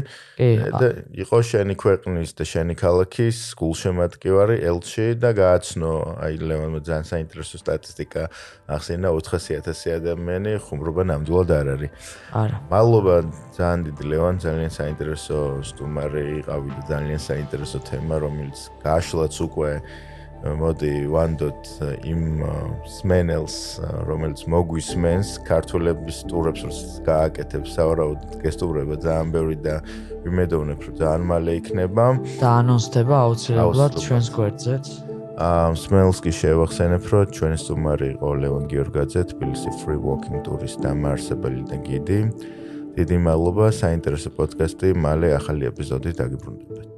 და იყო შენი ქვეყნის და შენი ქალაქის გულშემატკივარი ელჩი და გააცნო. აი ლევანმა ძალიან საინტერესო სტატისტიკა ახსენა 400000 ადამიანი ხუმრობა ნამდვილად არ არის. არა. მადლობა ძალიან დიდი ლევან ძალიან საინტერესო სტუმარი იყავი და ძალიან საინტერესო თემა რომელიც გააშლაც უკვე მოდი ვანდოთ იმ სმენელს რომელიც მოგვისმენს ქართულების ტურებს როს გააკეთებს სავარაუდოდ გესტუმრება ძალიან ბევრი და ვიმედოვნებ რომ ძალიან მალე იქნება. და ანონსდება აუცილებლად ჩვენს გვერდზეც. ამ სმენელს კი შევახსენებ რომ ჩვენი სტუმარი იყო ლევან გიორგაძე თბილისი free walking tour-ის დამაარსებელი და გიდი. დიდი მადლობა საინტერესო პოდკასტი მალე ახალი ეპიზოდით დაგიბრუნდებათ